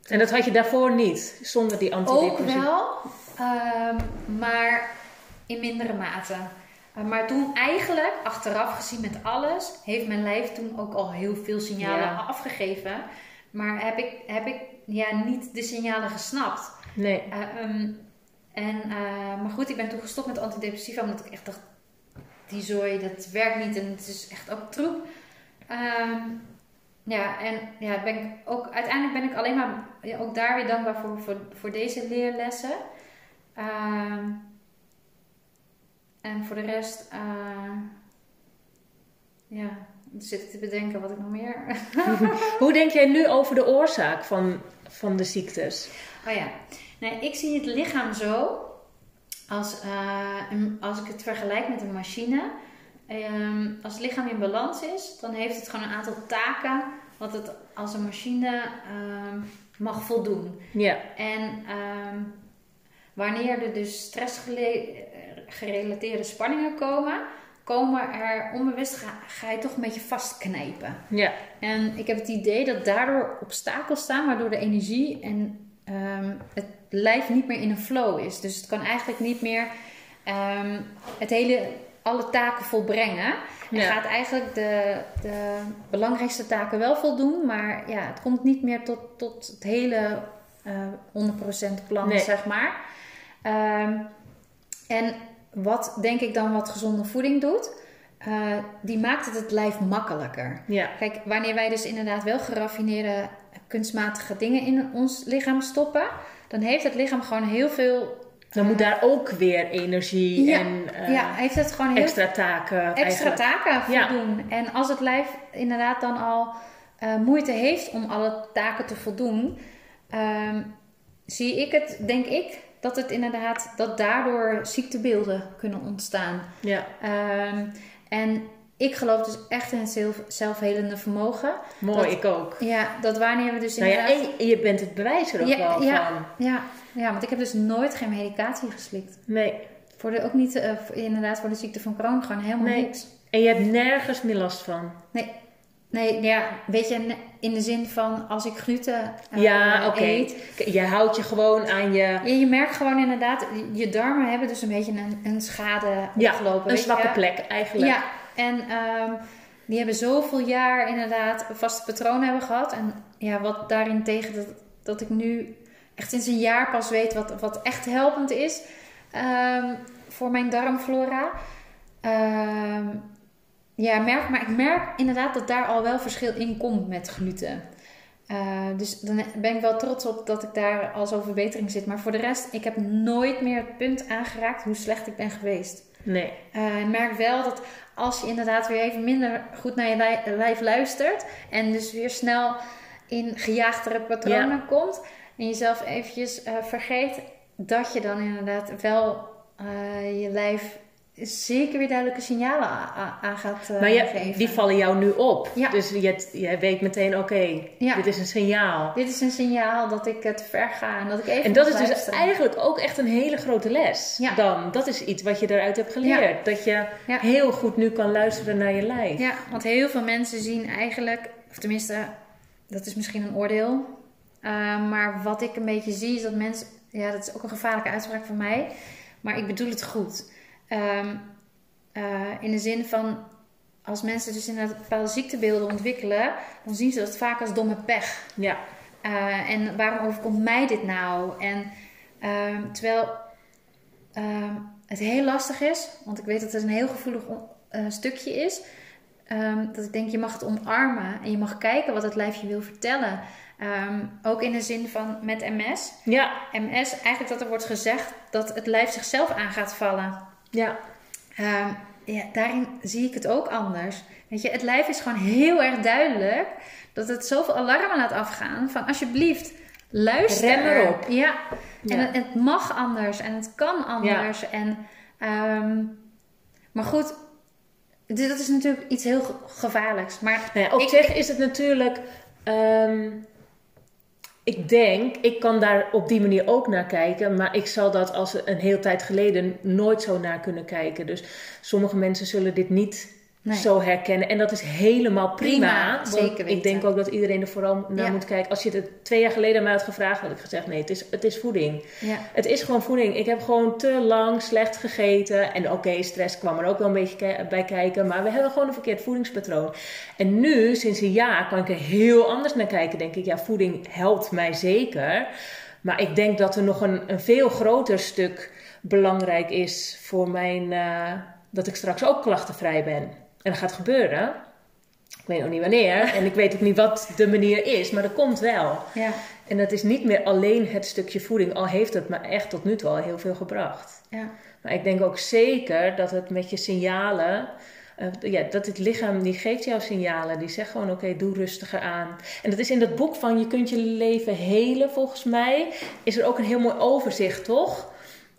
En dat had je daarvoor niet, zonder die ook antidepressiva. wel, ehm, maar in mindere mate. Eh, maar toen eigenlijk, achteraf gezien met alles, heeft mijn lijf toen ook al heel veel signalen Ja. afgegeven. Maar heb ik, heb ik ja, niet de signalen gesnapt. Nee. Eh, ehm, en, eh, maar goed, ik ben toen gestopt met antidepressiva omdat ik echt dacht, die zooi, dat werkt niet en het is echt ook troep. Ehm, ja, en ja, ben ik ook, uiteindelijk ben ik alleen maar ja, ook daar weer dankbaar voor, voor, voor deze leerlessen. Ehm, en voor de rest, eh, ja, zit ik te bedenken wat ik nog meer. Hoe denk jij nu over de oorzaak van, van de ziektes? Oh ja, nee, ik zie het lichaam zo. Als, eh, een- als ik het vergelijk met een machine. Ehm, als het lichaam in balans is, dan heeft het gewoon een aantal taken wat het als een machine ehm, mag voldoen. Ja. En ehm, wanneer er dus stressgerelateerde spanningen komen, komen er onbewust ga, ga je toch een beetje vastknijpen. Ja. En ik heb het idee dat daardoor obstakels staan, waardoor de energie en ehm, het lijf niet meer in een flow is. Dus het kan eigenlijk niet meer ehm, het hele, alle taken volbrengen. En Ja. gaat eigenlijk de, de belangrijkste taken wel voldoen, maar ja, het komt niet meer tot, tot het hele eh 100% plan, Nee. zeg maar. Ehm, en wat denk ik dan wat gezonde voeding doet, eh, die maakt het het lijf makkelijker. Ja. Kijk, wanneer wij dus inderdaad wel geraffineerde kunstmatige dingen in ons lichaam stoppen, dan heeft het lichaam gewoon heel veel. Dan moet daar ook weer energie Ja, en eh, ja, heeft het gewoon heel extra taken. extra eigenlijk. taken Ja. voldoen. En als het lijf inderdaad dan al eh, moeite heeft om alle taken te voldoen, ehm, zie ik het, denk ik, dat het inderdaad, dat daardoor ziektebeelden kunnen ontstaan. Ja, Ehm, en ik geloof dus echt in het zelf, zelfhelende vermogen. mooi, Dat- ik ook. Ja, dat wanneer we dus Nou ja, en je bent het bewijs er ook Ja, wel ja. van. Ja, ja, want ik heb dus nooit geen medicatie geslikt. Nee. Voor de, ook niet, eh, inderdaad, voor de ziekte van Crohn gewoon helemaal Nee. niks. En je hebt nergens meer last van. Nee, nee, ja, weet je, in de zin van als ik gluten eh, ja, oké. eet. Je houdt je gewoon aan je Ja, je merkt gewoon inderdaad, je darmen hebben dus een beetje een, een schade ja, opgelopen. een weet je. zwakke plek eigenlijk. Ja, en ehm, die hebben zoveel jaar inderdaad vaste patronen hebben gehad. En ja, wat daarin tegen dat, dat ik nu echt sinds een jaar pas weet wat, wat echt helpend is ehm, voor mijn darmflora. Ehm, ja, merk, maar ik merk inderdaad dat daar al wel verschil in komt met gluten. Uh, dus dan ben ik wel trots op dat ik daar al zo'n verbetering zit. Maar voor de rest, ik heb nooit meer het punt aangeraakt hoe slecht ik ben geweest. Nee. Uh, ik merk wel dat als je inderdaad weer even minder goed naar je lijf luistert. En dus weer snel in gejaagdere patronen komt. En jezelf eventjes uh, vergeet. Dat je dan inderdaad wel je lijf zeker weer duidelijke signalen aan gaat uh, maar je, geven. die vallen jou nu op. Ja. Dus je, je weet meteen, oké, ja. dit is een signaal. Dit is een signaal dat ik het ver ga en dat ik even En dat is dus eigenlijk ook echt een hele grote les ja. dan. Dat is iets wat je eruit hebt geleerd. Dat je heel goed nu kan luisteren naar je lijf. Ja, want heel veel mensen zien eigenlijk, of tenminste, dat is misschien een oordeel. Uh, maar wat ik een beetje zie is dat mensen, ja, dat is ook een gevaarlijke uitspraak van mij. Maar ik bedoel het goed Um, uh, in de zin van, als mensen dus inderdaad bepaalde ziektebeelden ontwikkelen, dan zien ze dat vaak als domme pech. Ja. Uh, en waarom overkomt mij dit nou? En uh, terwijl um, het heel lastig is, want ik weet dat het een heel gevoelig uh, stukje is. Dat ik denk, je mag het omarmen en je mag kijken wat het lijf je wil vertellen. Um, ook in de zin van met MS. Ja. MS, eigenlijk dat er wordt gezegd dat het lijf zichzelf aan gaat vallen. Ja. Um, ja, daarin zie ik het ook anders. Weet je, het lijf is gewoon heel erg duidelijk dat het zoveel alarmen laat afgaan van alsjeblieft, luister. Rem erop. Ja. En het, het, mag anders en het kan anders. Ja. En, um, maar goed, dat is natuurlijk iets heel gevaarlijks. Maar nou ja, op ik, zich is het natuurlijk. Um, ik denk, ik kan daar op die manier ook naar kijken, maar ik zal dat als een heel tijd geleden nooit zo naar kunnen kijken. Dus sommige mensen zullen dit niet zo herkennen. En dat is helemaal prima. prima zeker Ik denk ook dat iedereen er vooral naar moet kijken. Als je het twee jaar geleden aan mij had gevraagd, had ik gezegd: nee, het is, het is voeding. Ja. Het is gewoon voeding. Ik heb gewoon te lang slecht gegeten. En oké, stress kwam er ook wel een beetje bij kijken. Maar we hebben gewoon een verkeerd voedingspatroon. En nu, sinds een jaar, kan ik er heel anders naar kijken. Denk ik, ja, voeding helpt mij zeker. Maar ik denk dat er nog een, een veel groter stuk belangrijk is voor mijn. Uh, dat ik straks ook klachtenvrij ben. En dat gaat gebeuren. Ik weet nog niet wanneer. En ik weet ook niet wat de manier is. Maar dat komt wel. Ja. En dat is niet meer alleen het stukje voeding. Al heeft het me echt tot nu toe al heel veel gebracht. Ja. Maar ik denk ook zeker dat het met je signalen... Uh, ja, dat het lichaam die geeft jou signalen. Die zegt gewoon: oké, doe rustiger aan. En dat is in dat boek van Je kunt je leven helen, volgens mij. Is er ook een heel mooi overzicht, toch?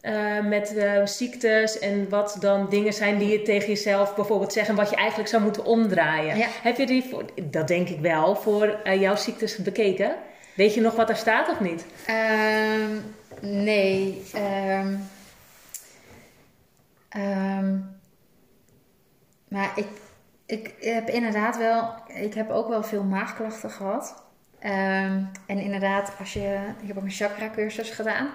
Uh, met uh, ziektes en wat dan dingen zijn die je tegen jezelf bijvoorbeeld zeggen, wat je eigenlijk zou moeten omdraaien. Ja. Heb je die, voor, dat denk ik wel, voor uh, jouw ziektes bekeken? Weet je nog wat er staat of niet? Um, nee. Um, um, maar ik, ik heb inderdaad wel, ik heb ook wel veel maagklachten gehad. en inderdaad, als je, ik heb ook een chakra cursus gedaan.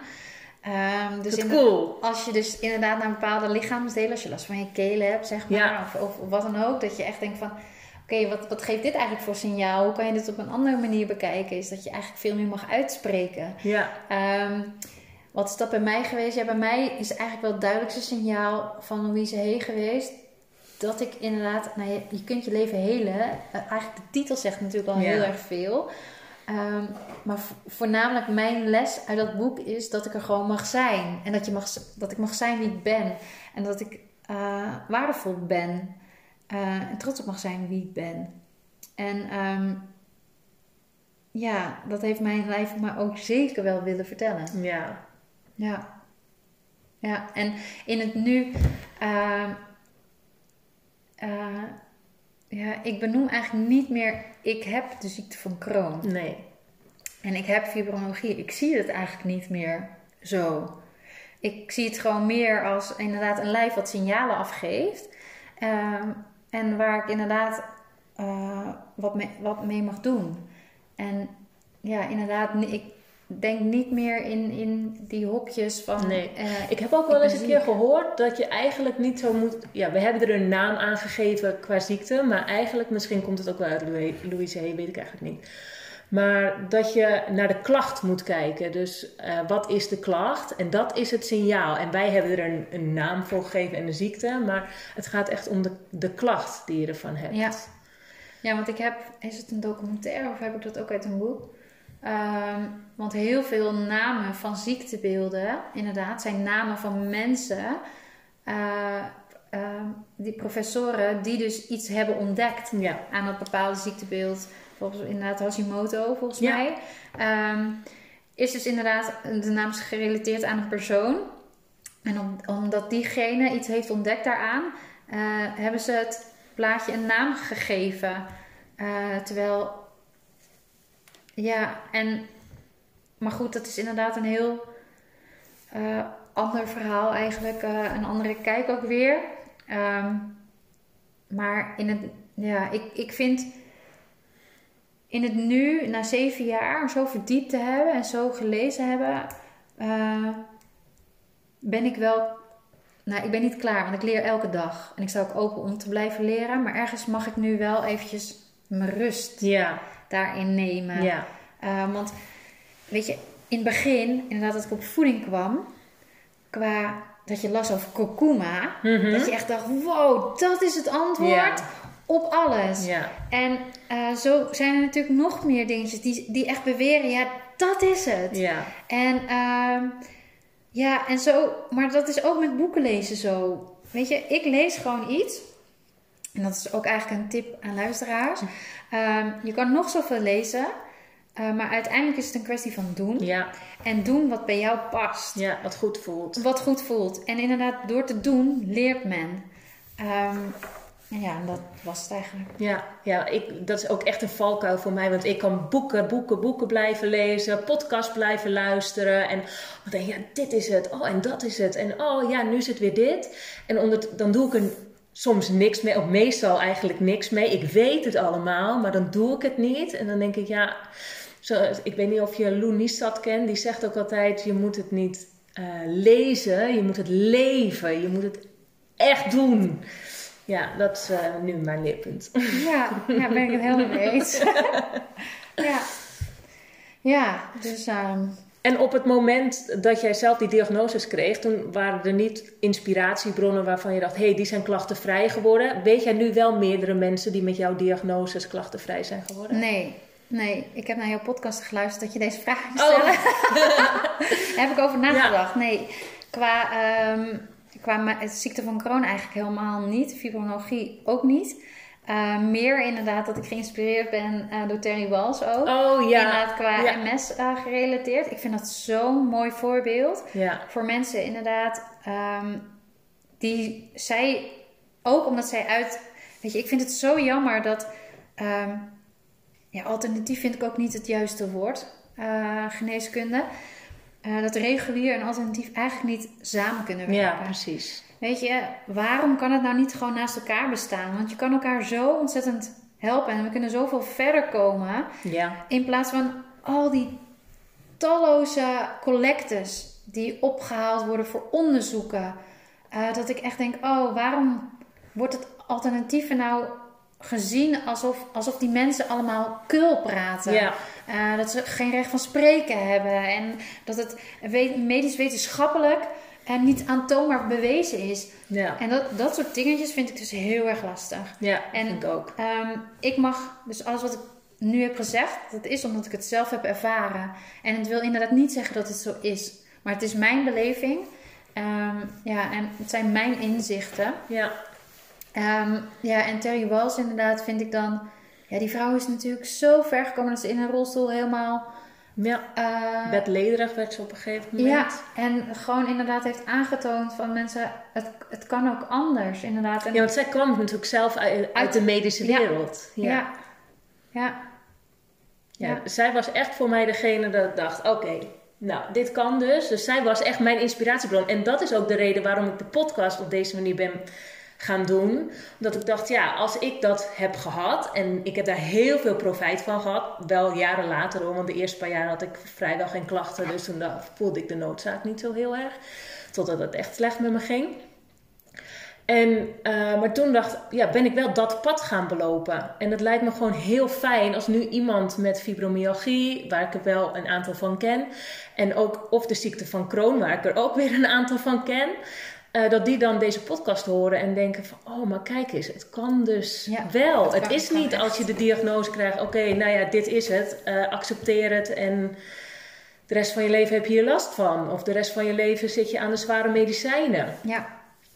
Um, dus cool. als je dus inderdaad naar bepaalde lichaamsdelen, als je last van je kelen hebt, zeg maar, ja. of, of, wat dan ook, dat je echt denkt van, oké, okay, wat, wat geeft dit eigenlijk voor signaal? Hoe kan je dit op een andere manier bekijken? Is dat je eigenlijk veel meer mag uitspreken. Ja. Um, wat is dat bij mij geweest? Ja, bij mij is eigenlijk wel het duidelijkste signaal van Louise Heen geweest. Dat ik inderdaad, nou, je, je kunt je leven helen. Uh, eigenlijk de titel zegt natuurlijk al Ja. heel erg veel. Um, maar voornamelijk mijn les uit dat boek is dat ik er gewoon mag zijn. En dat, je mag, dat ik mag zijn wie ik ben. En dat ik uh, waardevol ben. Uh, en trots op mag zijn wie ik ben. En um, ja, dat heeft mijn lijf me ook zeker wel willen vertellen. Ja. Ja. Ja, en in het nu... Uh, ja, ik benoem eigenlijk niet meer... Ik heb de ziekte van Crohn. Nee. En ik heb fibromyalgie. Ik zie het eigenlijk niet meer zo. Ik zie het gewoon meer als inderdaad een lijf wat signalen afgeeft. Uh, en waar ik inderdaad uh, wat, mee, wat mee mag doen. En ja, inderdaad, ik denk niet meer in, in die hokjes van. Nee. Uh, ik heb ook wel eens een keer gehoord dat je eigenlijk niet zo moet. Ja, we hebben er een naam aan gegeven qua ziekte, maar eigenlijk, misschien komt het ook wel uit Louise, weet ik eigenlijk niet. Maar dat je naar de klacht moet kijken. Dus eh, wat is de klacht? En dat is het signaal. En wij hebben er een, een naam voor gegeven en de ziekte. Maar het gaat echt om de, de klacht die je ervan hebt. Ja. ja, want ik heb... Is het een documentaire of heb ik dat ook uit een boek? Ehm, want heel veel namen van ziektebeelden, inderdaad, zijn namen van mensen... eh, ehm, die professoren die dus iets hebben ontdekt Ja. aan dat bepaalde ziektebeeld. Volgens inderdaad Hashimoto, volgens Ja. mij. Ehm, is dus inderdaad, de naam is gerelateerd aan een persoon. En om, omdat diegene iets heeft ontdekt daaraan, eh, hebben ze het plaatje een naam gegeven. Eh, terwijl, ja, en, maar goed, dat is inderdaad een heel eh, ander verhaal eigenlijk, eh, een andere kijk ook weer. Ehm, maar in het, ja, ik, ik vind in het nu, na zeven jaar, zo verdiept te hebben en zo gelezen hebben, eh, ben ik wel. Nou, ik ben niet klaar, want ik leer elke dag. En ik sta ook open om te blijven leren. Maar ergens mag ik nu wel eventjes mijn rust Ja, daarin nemen. ja. Eh, want, weet je, in het begin, inderdaad, dat ik op voeding kwam, qua dat je las over kurkuma, Mhm. dat je echt dacht: wow, dat is het antwoord Ja. op alles. Ja, En eh, zo zijn er natuurlijk nog meer dingetjes die, die echt beweren: ja, dat is het. ja. En ehm, ja, en zo, maar dat is ook met boeken lezen zo. Weet je, ik lees gewoon iets. En dat is ook eigenlijk een tip aan luisteraars. Ehm, je kan nog zoveel lezen, eh, maar uiteindelijk is het een kwestie van doen. Ja, En doen wat bij jou past. ja, wat goed voelt. Wat goed voelt. En inderdaad, door te doen leert men. Ehm, ja, en dat was het eigenlijk. Ja, ja ik, dat is ook echt een valkuil voor mij. Want ik kan boeken, boeken, boeken blijven lezen. Podcast blijven luisteren. En dan denk ja, dit is het. Oh, en dat is het. En oh ja, nu is het weer dit. En onder, dan doe ik er soms niks mee. Of meestal eigenlijk niks mee. Ik weet het allemaal, maar dan doe ik het niet. En dan denk ik, ja... Zo, ik weet niet of je Lou kent. Die zegt ook altijd, je moet het niet eh, lezen. Je moet het leven. Je moet het echt doen. Ja, dat is eh, nu mijn leerpunt. Ja, ja ben ik het helemaal mee eens. ja. Ja, dus ehm, En op het moment dat jij zelf die diagnoses kreeg, toen waren er niet inspiratiebronnen waarvan je dacht, hé, hey, die zijn klachtenvrij geworden. Weet jij nu wel meerdere mensen die met jouw diagnoses klachtenvrij zijn geworden? nee. Nee, ik heb naar jouw podcast geluisterd dat je deze vraag Oh. stellen. Daar heb ik over nagedacht. Nee, qua, ehm, qua ziekte van Crohn eigenlijk helemaal niet. Fibromyalgie ook niet. Eh, meer inderdaad dat ik geïnspireerd ben eh, door Terry Walsh ook. Oh ja. Inderdaad qua Ja. MS eh, gerelateerd. Ik vind dat zo'n mooi voorbeeld. Ja, voor mensen inderdaad ehm, die zij ook omdat zij uit weet je ik vind het zo jammer dat ehm, ja alternatief vind ik ook niet het juiste woord geneeskunde dat regulier en alternatief eigenlijk niet samen kunnen werken ja, precies. Weet je waarom kan het nou niet gewoon naast elkaar bestaan want je kan elkaar zo ontzettend helpen en we kunnen zoveel verder komen Ja, in plaats van al die talloze collectes die opgehaald worden voor onderzoeken. eh, dat ik echt denk, oh, waarom wordt het alternatieve nou gezien alsof, alsof die mensen allemaal kul praten? ja, Eh, dat ze geen recht van spreken hebben. En dat het medisch wetenschappelijk en niet aantoonbaar bewezen is. ja. En dat, dat soort dingetjes vind ik dus heel erg lastig. Ja, En- vind ik ook. Ehm, ik mag, dus alles wat ik nu heb gezegd, dat is omdat ik het zelf heb ervaren. En het wil inderdaad niet zeggen dat het zo is. Maar het is mijn beleving. Ehm, ja, en het zijn mijn inzichten. Ja, Ehm, ja, en Terry Walsh inderdaad vind ik dan... Ja, die vrouw is natuurlijk zo ver gekomen dat ze in een rolstoel helemaal... ja. eh, Bedlederig werd ze op een gegeven moment. ja, en gewoon inderdaad heeft aangetoond van mensen... Het, het kan ook anders, inderdaad. En, Ja, want zij kwam natuurlijk zelf uit, uit de medische wereld. ja. ja. ja. Ja, Ja. zij was echt voor mij degene dat ik dacht, oké, nou, dit kan dus. Dus zij was echt mijn inspiratiebron. En dat is ook de reden waarom ik de podcast op deze manier ben gaan doen. Omdat ik dacht, ja, als ik dat heb gehad... en ik heb daar heel veel profijt van gehad... wel jaren later hoor, want de eerste paar jaar had ik vrijwel geen klachten... dus toen voelde ik de noodzaak niet zo heel erg. Totdat het echt slecht met me ging. En, eh, maar toen dacht ja, ben ik wel dat pad gaan belopen. En het lijkt me gewoon heel fijn als nu iemand met fibromyalgie, waar ik er wel een aantal van ken, en ook of de ziekte van Crohn, waar ik er ook weer een aantal van ken, eh, dat die dan deze podcast horen en denken van, oh, maar kijk eens, het kan dus Ja, wel. het is niet echt. als je de diagnose krijgt, oké, nou ja, dit is het, eh, accepteer het en de rest van je leven heb je hier last van. Of de rest van je leven zit je aan de zware medicijnen. Ja,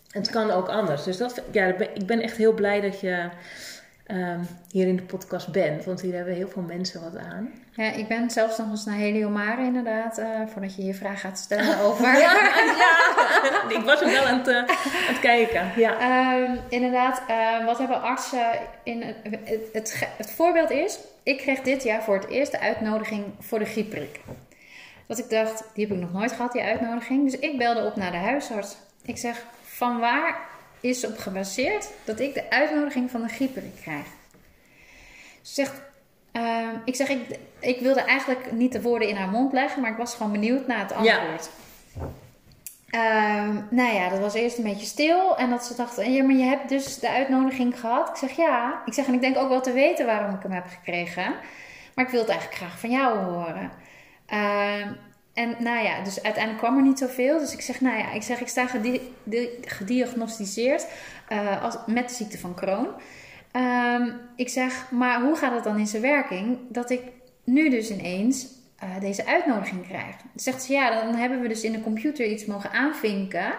Het kan ook anders. Dus dat, ja, ik ben echt heel blij dat je ehm, hier in de podcast bent. Want hier hebben heel veel mensen wat aan. Ja, ik ben zelfs nog eens naar Heliomare inderdaad, eh, voordat je je vraag gaat stellen over. ik was ook wel aan het, eh, aan het kijken. Ja. Ehm, inderdaad, eh, wat hebben artsen in het, het voorbeeld is, ik kreeg dit jaar voor het eerst de uitnodiging voor de griepprik. Dat ik dacht, die heb ik nog nooit gehad, die uitnodiging. Dus ik belde op naar de huisarts. Ik zeg, van waar is op gebaseerd dat ik de uitnodiging van de griepprik krijg? Ze zegt, ehm, ik zeg, ik, ik wilde eigenlijk niet de woorden in haar mond leggen, maar ik was gewoon benieuwd naar het Ja. antwoord. Ehm, nou ja, dat was eerst een beetje stil. En dat ze dachten, ja, maar je hebt dus de uitnodiging gehad. Ik zeg ja. Ik zeg, en ik denk ook wel te weten waarom ik hem heb gekregen. Maar ik wil het eigenlijk graag van jou horen. Ehm, en nou ja, dus uiteindelijk kwam er niet zoveel. Dus ik zeg, nou ja, ik zeg, ik sta gedi- di- gediagnosticeerd eh, als, met de ziekte van Crohn. Ehm, ik zeg, maar hoe gaat het dan in zijn werking? Dat ik nu dus ineens eh, deze uitnodiging krijg. Zegt ze, ja, dan hebben we dus in de computer iets mogen aanvinken.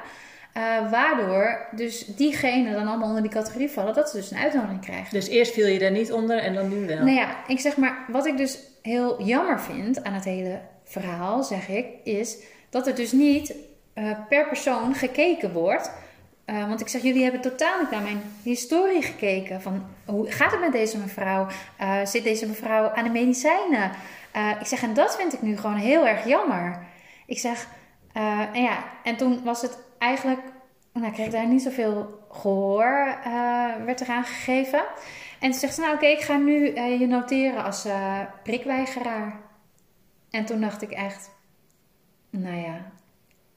eh, waardoor dus diegenen dan allemaal onder die categorie vallen, dat ze dus een uitnodiging krijgen. Dus eerst viel je daar niet onder en dan nu wel. Nou ja, ik zeg maar, wat ik dus heel jammer vind aan het hele verhaal, zeg ik, is dat er dus niet eh, per persoon gekeken wordt. Eh, want ik zeg, jullie hebben totaal niet naar mijn historie gekeken. Van hoe gaat het met deze mevrouw? Eh, zit deze mevrouw aan de medicijnen? Ik zeg, en dat vind ik nu gewoon heel erg jammer. Ik zeg, en ja, en toen was het eigenlijk, nou, ik kreeg daar niet zoveel gehoor, eh, werd eraan gegeven. En toen zegt ze, nou oké, ik ga nu je noteren als prikweigeraar. En toen dacht ik echt, nou ja,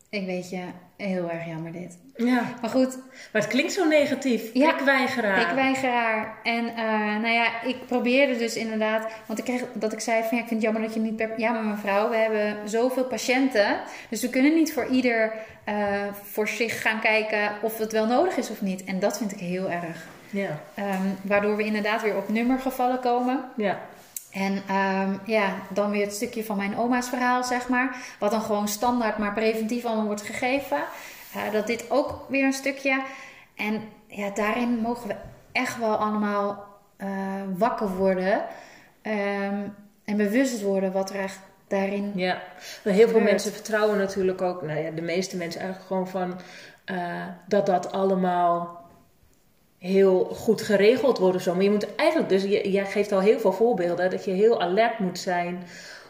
ik weet je, heel erg jammer dit. Ja, Maar goed, maar het klinkt zo negatief. Ja, Prikweigeraar. prikweigeraar. En eh, nou ja, ik probeerde dus inderdaad, want ik kreeg dat ik zei van ja, ik vind het jammer dat je niet per... Ja, maar mevrouw, we hebben zoveel patiënten, dus we kunnen niet voor ieder eh, voor zich gaan kijken of het wel nodig is of niet. En dat vind ik heel erg. Ja, Ehm, waardoor we inderdaad weer op nummergevallen komen. ja. En ehm, ja, dan weer het stukje van mijn oma's verhaal, zeg maar. Wat dan gewoon standaard, maar preventief allemaal wordt gegeven. Eh, dat dit ook weer een stukje. En ja, daarin mogen we echt wel allemaal eh, wakker worden. Ehm, en bewust worden wat er echt daarin... Ja, maar heel veel mensen vertrouwen natuurlijk ook, nou ja, de meeste mensen eigenlijk gewoon van eh, dat dat allemaal heel goed geregeld wordt of zo. Maar je moet eigenlijk, dus jij geeft al heel veel voorbeelden, dat je heel alert moet zijn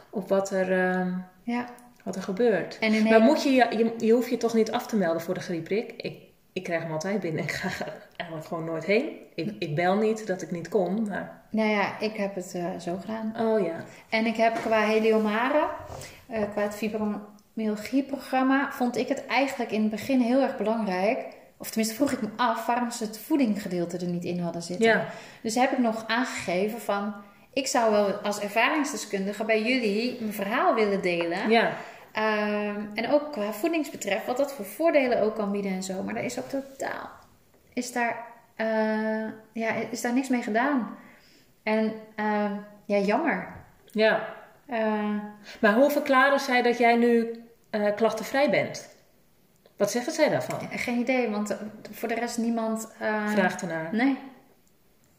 op wat er, ehm, Ja. wat er gebeurt. En Maar moet je, je, je, hoeft je toch niet af te melden voor de griepprik? Ik, ik krijg hem altijd binnen. Ik ga er eigenlijk gewoon nooit heen. Ik, ik bel niet dat ik niet kom, maar... Nou ja, ik heb het eh, zo gedaan. Oh ja. En ik heb qua Heliomare, eh, qua het fibromyalgie-programma, vond ik het eigenlijk in het begin heel erg belangrijk. Of tenminste vroeg ik me af waarom ze het voedinggedeelte er niet in hadden zitten. Ja. Dus heb ik nog aangegeven van, ik zou wel als ervaringsdeskundige bij jullie mijn verhaal willen delen. Ja. Ehm, en ook qua voedingsbetreft, wat dat voor voordelen ook kan bieden en zo. Maar daar is ook totaal, is daar, eh, ja, is daar niks mee gedaan. En ehm, ja, jammer. Ja. Eh, Maar hoe verklaren zij dat jij nu eh, klachtenvrij bent? Wat zeggen zij daarvan? geen idee, want eh, voor de rest niemand... eh, Vraagt ernaar. Nee.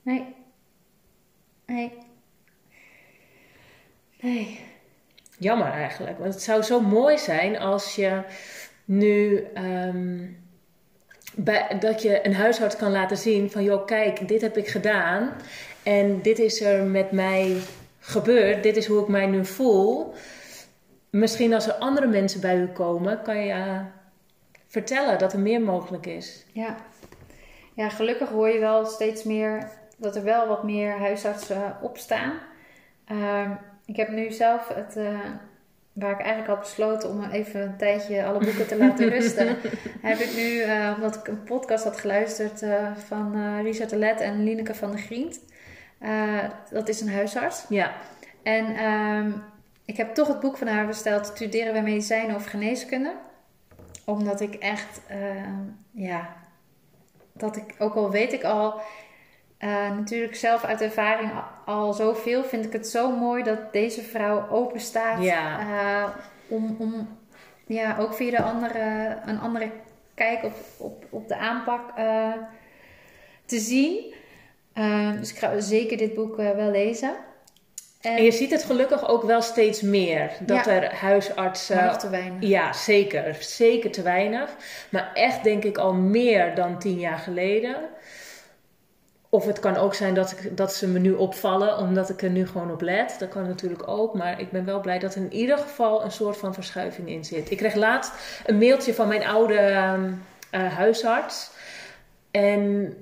Nee. Nee. Nee. Jammer eigenlijk. Want het zou zo mooi zijn als je nu. ehm, bij, dat je een huisarts kan laten zien van joh, kijk, dit heb ik gedaan. En dit is er met mij gebeurd. Dit is hoe ik mij nu voel. Misschien als er andere mensen bij u komen, kan je vertellen dat er meer mogelijk is. Ja. Ja, gelukkig hoor je wel steeds meer dat er wel wat meer huisartsen opstaan. Ehm, ik heb nu zelf het, eh, waar ik eigenlijk had besloten om even een tijdje alle boeken te laten rusten, heb ik nu, uh, omdat ik een podcast had geluisterd uh, van uh, Richard de Let en Lineke van der Grient. dat is een huisarts. Ja. En um, ik heb toch het boek van haar besteld, Studeren bij medicijnen of geneeskunde. Omdat ik echt, ehm, ja, dat ik, ook al weet ik al uh, natuurlijk zelf uit ervaring al zoveel, vind ik het zo mooi dat deze vrouw open staat ja. uh, om, om ja, ook via de andere, een andere kijk op, op, op de aanpak uh, te zien. dus ik ga zeker dit boek wel lezen. En, en, je ziet het gelukkig ook wel steeds meer. Dat ja, er huisartsen. Maar nog te weinig. Ja, zeker. Zeker te weinig. Maar echt denk ik al meer dan tien jaar geleden. Of het kan ook zijn dat, ik, dat ze me nu opvallen omdat ik er nu gewoon op let. Dat kan natuurlijk ook. Maar ik ben wel blij dat er in ieder geval een soort van verschuiving in zit. Ik kreeg laatst een mailtje van mijn oude uh, huisarts. En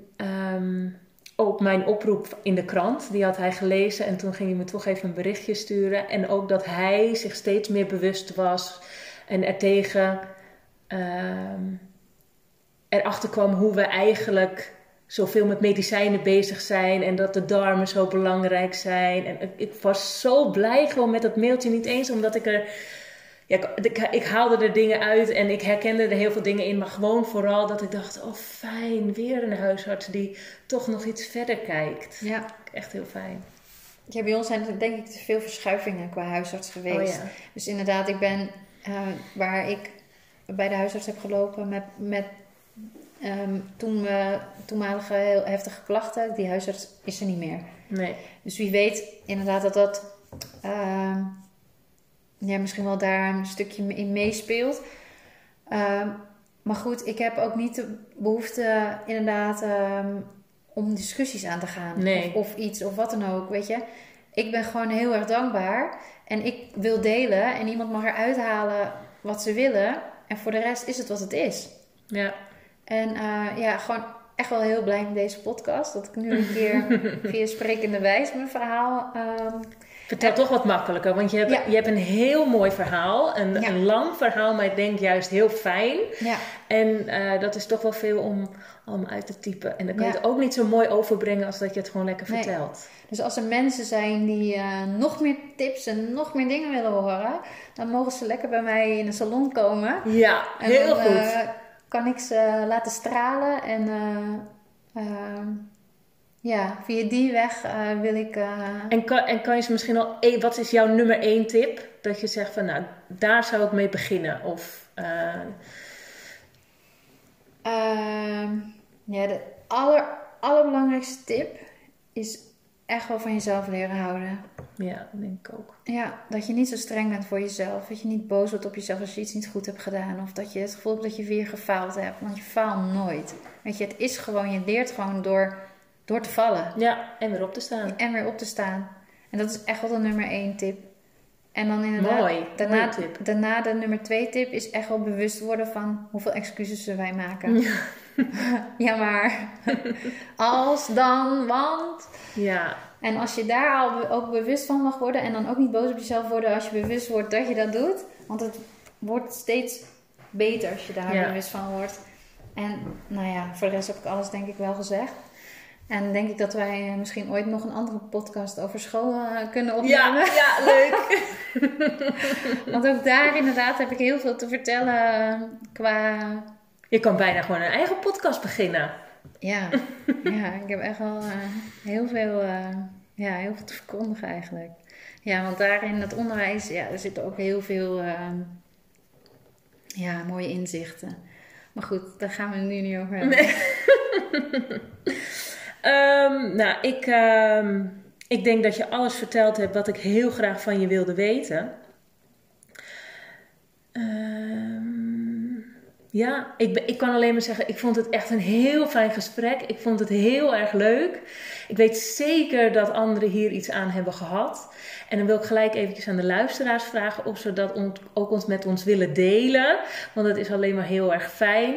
um, ook mijn oproep in de krant, die had hij gelezen. En toen ging hij me toch even een berichtje sturen. En ook dat hij zich steeds meer bewust was en ertegen um, erachter kwam hoe we eigenlijk zoveel met medicijnen bezig zijn en dat de darmen zo belangrijk zijn. En ik was zo blij gewoon met dat mailtje. Niet eens omdat ik er. Ja, ik, ik, haalde er dingen uit en ik herkende er heel veel dingen in. Maar gewoon vooral dat ik dacht: oh fijn, weer een huisarts die toch nog iets verder kijkt. Ja. Echt heel fijn. Ja, bij ons zijn er denk ik te veel verschuivingen qua huisarts geweest. Oh, ja. Dus inderdaad, ik ben uh, waar ik bij de huisarts heb gelopen met, met Um, toen toenmalige heel heftige klachten, die huisarts is er niet meer. Nee. Dus wie weet inderdaad dat dat uh, ja, misschien wel daar een stukje in meespeelt. Uh, maar goed, ik heb ook niet de behoefte inderdaad um, om discussies aan te gaan. Nee. Of, of, iets of wat dan ook, weet je. Ik ben gewoon heel erg dankbaar. En ik wil delen en iemand mag eruit halen wat ze willen. En voor de rest is het wat het is. Ja. En uh, ja, gewoon echt wel heel blij met deze podcast. Dat ik nu een keer via sprekende wijs mijn verhaal. Um, Vertel toch wat makkelijker, want je hebt, Ja. je hebt een heel mooi verhaal. Een, Ja. een lang verhaal, maar ik denk juist heel fijn. ja, En eh, dat is toch wel veel om, om uit te typen. En dan kan je het ook niet zo mooi overbrengen als dat je het gewoon lekker Nee. vertelt. dus als er mensen zijn die uh, nog meer tips en nog meer dingen willen horen, dan mogen ze lekker bij mij in de salon komen. Ja, En heel dan, goed. eh, kan ik ze laten stralen en ja, via die weg uh, wil ik. uh, En kan, en kan je ze misschien al, e- wat is jouw nummer één tip? Dat je zegt van, nou, daar zou ik mee beginnen. Of, eh, Ehm, ja, de aller, allerbelangrijkste tip is echt wel van jezelf leren houden. ja, dat denk ik ook. Ja, dat je niet zo streng bent voor jezelf. Dat je niet boos wordt op jezelf als je iets niet goed hebt gedaan. Of dat je het gevoel hebt dat je weer gefaald hebt. Want je faalt nooit. Weet je, het is gewoon, je leert gewoon door, door te vallen. Ja, en weer op te staan. En weer op te staan. En dat is echt wel de nummer één tip. En dan inderdaad, Mooi, daarna, mooie tip. daarna de nummer twee tip is echt wel bewust worden van hoeveel excuses wij maken. Ja. Ja, maar als dan, want. Ja, En als je daar al ook bewust van mag worden en dan ook niet boos op jezelf worden als je bewust wordt dat je dat doet. Want het wordt steeds beter als je daar Ja. bewust van wordt. En nou ja, voor de rest heb ik alles denk ik wel gezegd. En denk ik dat wij eh, misschien ooit nog een andere podcast over school eh, kunnen opnemen. ja, ja, leuk. Want ook daar inderdaad heb ik heel veel te vertellen eh, qua... Je kan bijna gewoon een eigen podcast beginnen. Ja, ja ik heb echt wel heel, veel, ja, heel veel te verkondigen eigenlijk. Ja, want daar in het onderwijs ja, er zitten ook heel veel ja, mooie inzichten. Maar goed, daar gaan we het nu niet over hebben. Nee. Ehm, nou, ik, ehm, ik denk dat je alles verteld hebt wat ik heel graag van je wilde weten. Ehm, ja, ik, ik kan alleen maar zeggen, ik vond het echt een heel fijn gesprek. Ik vond het heel erg leuk. Ik weet zeker dat anderen hier iets aan hebben gehad. En dan wil ik gelijk eventjes aan de luisteraars vragen of ze dat ook met ons willen delen. Want het is alleen maar heel erg fijn.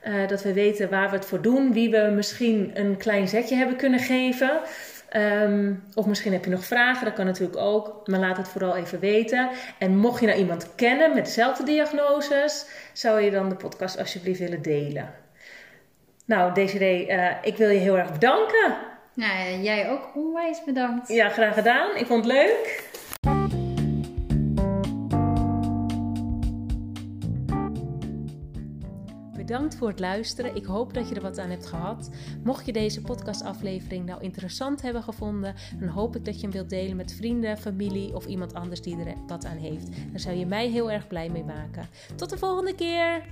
Eh, dat we weten waar we het voor doen. Wie we misschien een klein zetje hebben kunnen geven. Ehm, of misschien heb je nog vragen, dat kan natuurlijk ook. Maar laat het vooral even weten. En mocht je nou iemand kennen met dezelfde diagnoses, zou je dan de podcast alsjeblieft willen delen. Nou, Desiree, uh, ik wil je heel erg bedanken. Nou, jij ook onwijs bedankt. Ja, graag gedaan. Ik vond het leuk. Bedankt voor het luisteren. Ik hoop dat je er wat aan hebt gehad. Mocht je deze podcastaflevering nou interessant hebben gevonden, dan hoop ik dat je hem wilt delen met vrienden, familie of iemand anders die er wat aan heeft. Daar zou je mij heel erg blij mee maken. Tot de volgende keer!